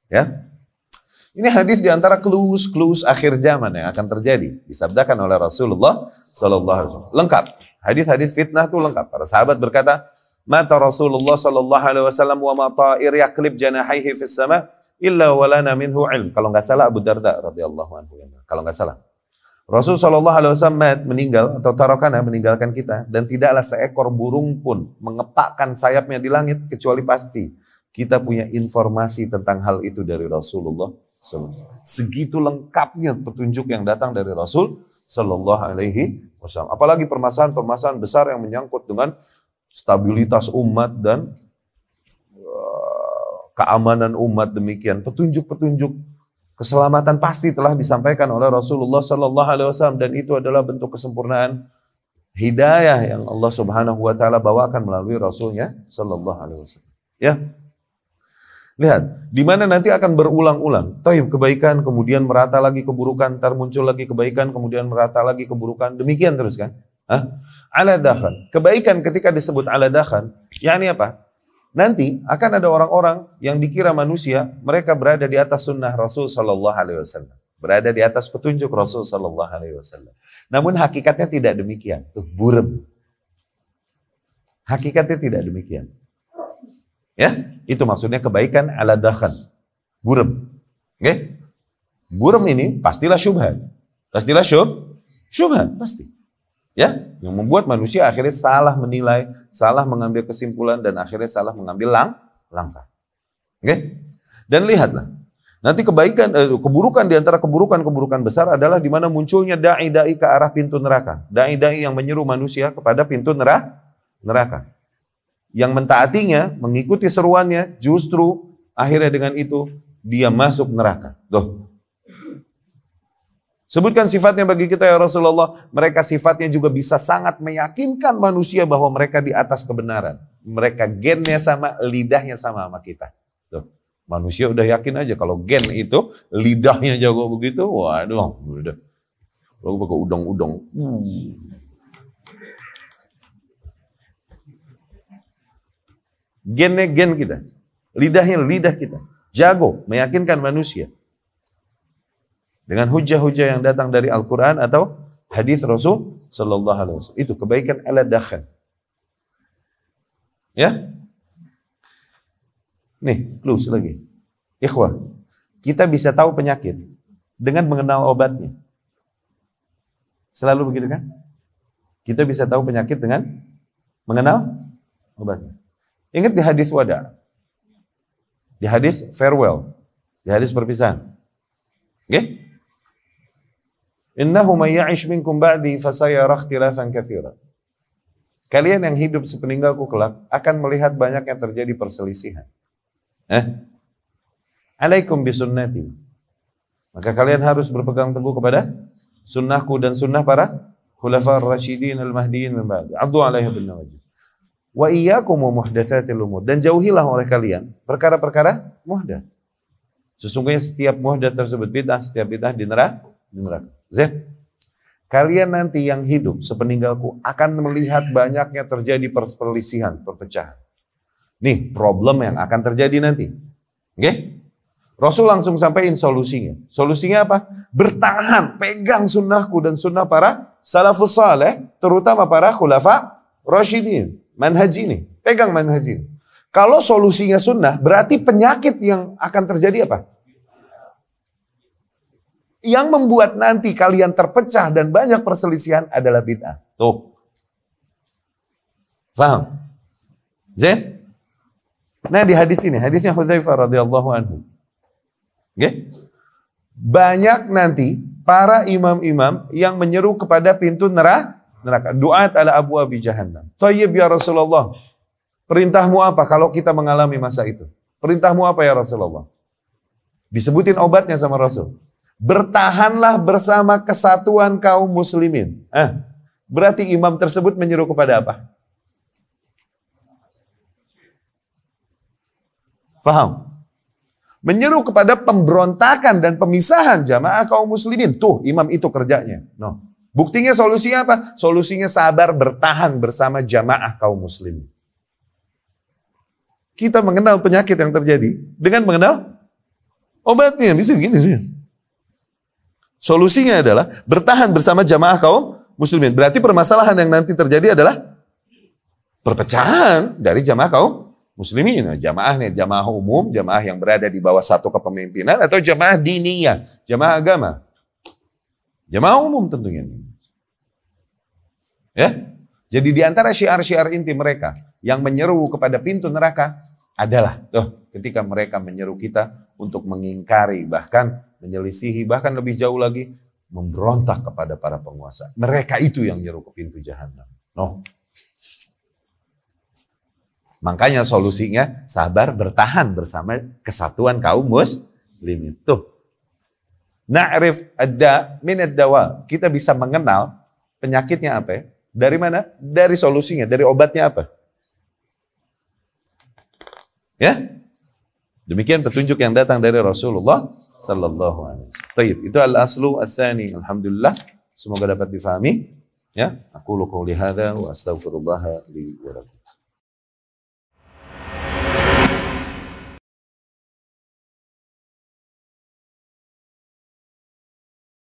Ya. Ini hadis di antara clues-clues akhir zaman yang akan terjadi. Disabdakan oleh Rasulullah Sallallahu Alaihi Wasallam. Lengkap. Hadis-hadis fitnah itu lengkap. Para sahabat berkata, Mata Rasulullah Sallallahu Alaihi Wasallam wa mata yaklib janahaihi fis sama illa walana minhu ilm. Kalau nggak salah Abu Darda radhiyallahu anhu. Kalau nggak salah. Rasul Shallallahu Alaihi Wasallam meninggal atau tarokana meninggalkan kita dan tidaklah seekor burung pun mengepakkan sayapnya di langit kecuali pasti kita punya informasi tentang hal itu dari Rasulullah Segitu lengkapnya petunjuk yang datang dari Rasul Shallallahu Alaihi Wasallam. Apalagi permasalahan-permasalahan besar yang menyangkut dengan stabilitas umat dan keamanan umat demikian. Petunjuk-petunjuk keselamatan pasti telah disampaikan oleh Rasulullah Sallallahu Alaihi Wasallam dan itu adalah bentuk kesempurnaan hidayah yang Allah Subhanahu Wa Taala bawakan melalui Rasulnya Sallallahu Alaihi Wasallam. Ya, Lihat, di mana nanti akan berulang-ulang. Taib kebaikan, kemudian merata lagi keburukan, ntar muncul lagi kebaikan, kemudian merata lagi keburukan. Demikian terus kan? Hah? Ala. Kebaikan ketika disebut ala dakhan, yakni apa? Nanti akan ada orang-orang yang dikira manusia, mereka berada di atas sunnah Rasul Sallallahu Alaihi Wasallam, berada di atas petunjuk Rasul Sallallahu Alaihi Wasallam. Namun hakikatnya tidak demikian, tuh burem. Hakikatnya tidak demikian. Ya, itu maksudnya kebaikan ala dakhan, burem. Oke, okay? burem ini pastilah syubhat, pastilah syub, syubhat pasti. Ya, yang membuat manusia akhirnya salah menilai, salah mengambil kesimpulan dan akhirnya salah mengambil lang langkah. Oke? Dan lihatlah, nanti kebaikan eh, keburukan di antara keburukan-keburukan besar adalah di mana munculnya dai-dai ke arah pintu neraka. Dai-dai yang menyeru manusia kepada pintu neraka. neraka. Yang mentaatinya, mengikuti seruannya, justru akhirnya dengan itu dia masuk neraka. Tuh, Sebutkan sifatnya bagi kita ya Rasulullah. Mereka sifatnya juga bisa sangat meyakinkan manusia bahwa mereka di atas kebenaran. Mereka gennya sama, lidahnya sama sama kita. Tuh. Manusia udah yakin aja kalau gen itu lidahnya jago begitu, waduh, udah. Lalu pakai udang-udang. Gennya gen kita. Lidahnya lidah kita. Jago, meyakinkan manusia dengan hujah-hujah yang datang dari Al-Quran atau hadis Rasul Sallallahu Alaihi Wasallam. Itu kebaikan ala dakhan. Ya? Nih, plus lagi. Ikhwah, kita bisa tahu penyakit dengan mengenal obatnya. Selalu begitu kan? Kita bisa tahu penyakit dengan mengenal obatnya. Ingat di hadis wada. Di hadis farewell. Di hadis perpisahan. Oke? Okay? Innahu may ya'ish minkum ba'di fasayara ikhtilafan katsira. Kalian yang hidup sepeninggalku kelak akan melihat banyak yang terjadi perselisihan. Eh? Alaikum bisunnati. Maka kalian harus berpegang teguh kepada sunnahku dan sunnah para khulafa ar-rasyidin al-mahdiyin min ba'di. Addu alaihi bin nawajib. Wa iyyakum muhdatsatil umur dan jauhilah oleh kalian perkara-perkara muhdats. Sesungguhnya setiap muhdats tersebut bid'ah, setiap bid'ah di neraka, di neraka. Z, kalian nanti yang hidup sepeninggalku akan melihat banyaknya terjadi perselisihan, perpecahan. Nih problem yang akan terjadi nanti. Oke? Rasul langsung sampaikan solusinya. Solusinya apa? Bertahan, pegang sunnahku dan sunnah para salafus saleh, terutama para khulafa rasyidin. Manhaj ini, pegang manhaj ini. Kalau solusinya sunnah, berarti penyakit yang akan terjadi apa? Yang membuat nanti kalian terpecah dan banyak perselisihan adalah bid'ah. Tuh. Faham? Zain? Nah di hadis ini, hadisnya Hudzaifah radhiyallahu anhu. Oke? Banyak nanti para imam-imam yang menyeru kepada pintu neraka. neraka. Duat ala abu abi jahannam. Tayyib ya Rasulullah. Perintahmu apa kalau kita mengalami masa itu? Perintahmu apa ya Rasulullah? Disebutin obatnya sama Rasul. Bertahanlah bersama kesatuan kaum muslimin. Eh, berarti imam tersebut menyeru kepada apa? Faham? Menyeru kepada pemberontakan dan pemisahan jamaah kaum muslimin. Tuh, imam itu kerjanya. No. Buktinya solusinya apa? Solusinya sabar bertahan bersama jamaah kaum muslimin. Kita mengenal penyakit yang terjadi dengan mengenal obatnya. Bisa begini. Solusinya adalah bertahan bersama jamaah kaum muslimin. Berarti permasalahan yang nanti terjadi adalah perpecahan dari jamaah kaum muslimin, nah, jamaahnya jamaah umum, jamaah yang berada di bawah satu kepemimpinan atau jamaah diniyah, jamaah agama. Jamaah umum tentunya. Ya. Jadi di antara syiar-syiar inti mereka yang menyeru kepada pintu neraka adalah tuh ketika mereka menyeru kita untuk mengingkari bahkan menyelisihi bahkan lebih jauh lagi memberontak kepada para penguasa. Mereka itu yang menyeru ke pintu jahanam. No. Makanya solusinya sabar bertahan bersama kesatuan kaum muslimin. Tuh. Na'rif ada min dawa. Kita bisa mengenal penyakitnya apa ya? Dari mana? Dari solusinya, dari obatnya apa? Ya? Demikian petunjuk yang datang dari Rasulullah sallallahu alaihi wasallam. itu al-aslu ats-tsani. Alhamdulillah, semoga dapat difahami. Ya, aku qouli hadza wa astaghfirullah li wa lakum.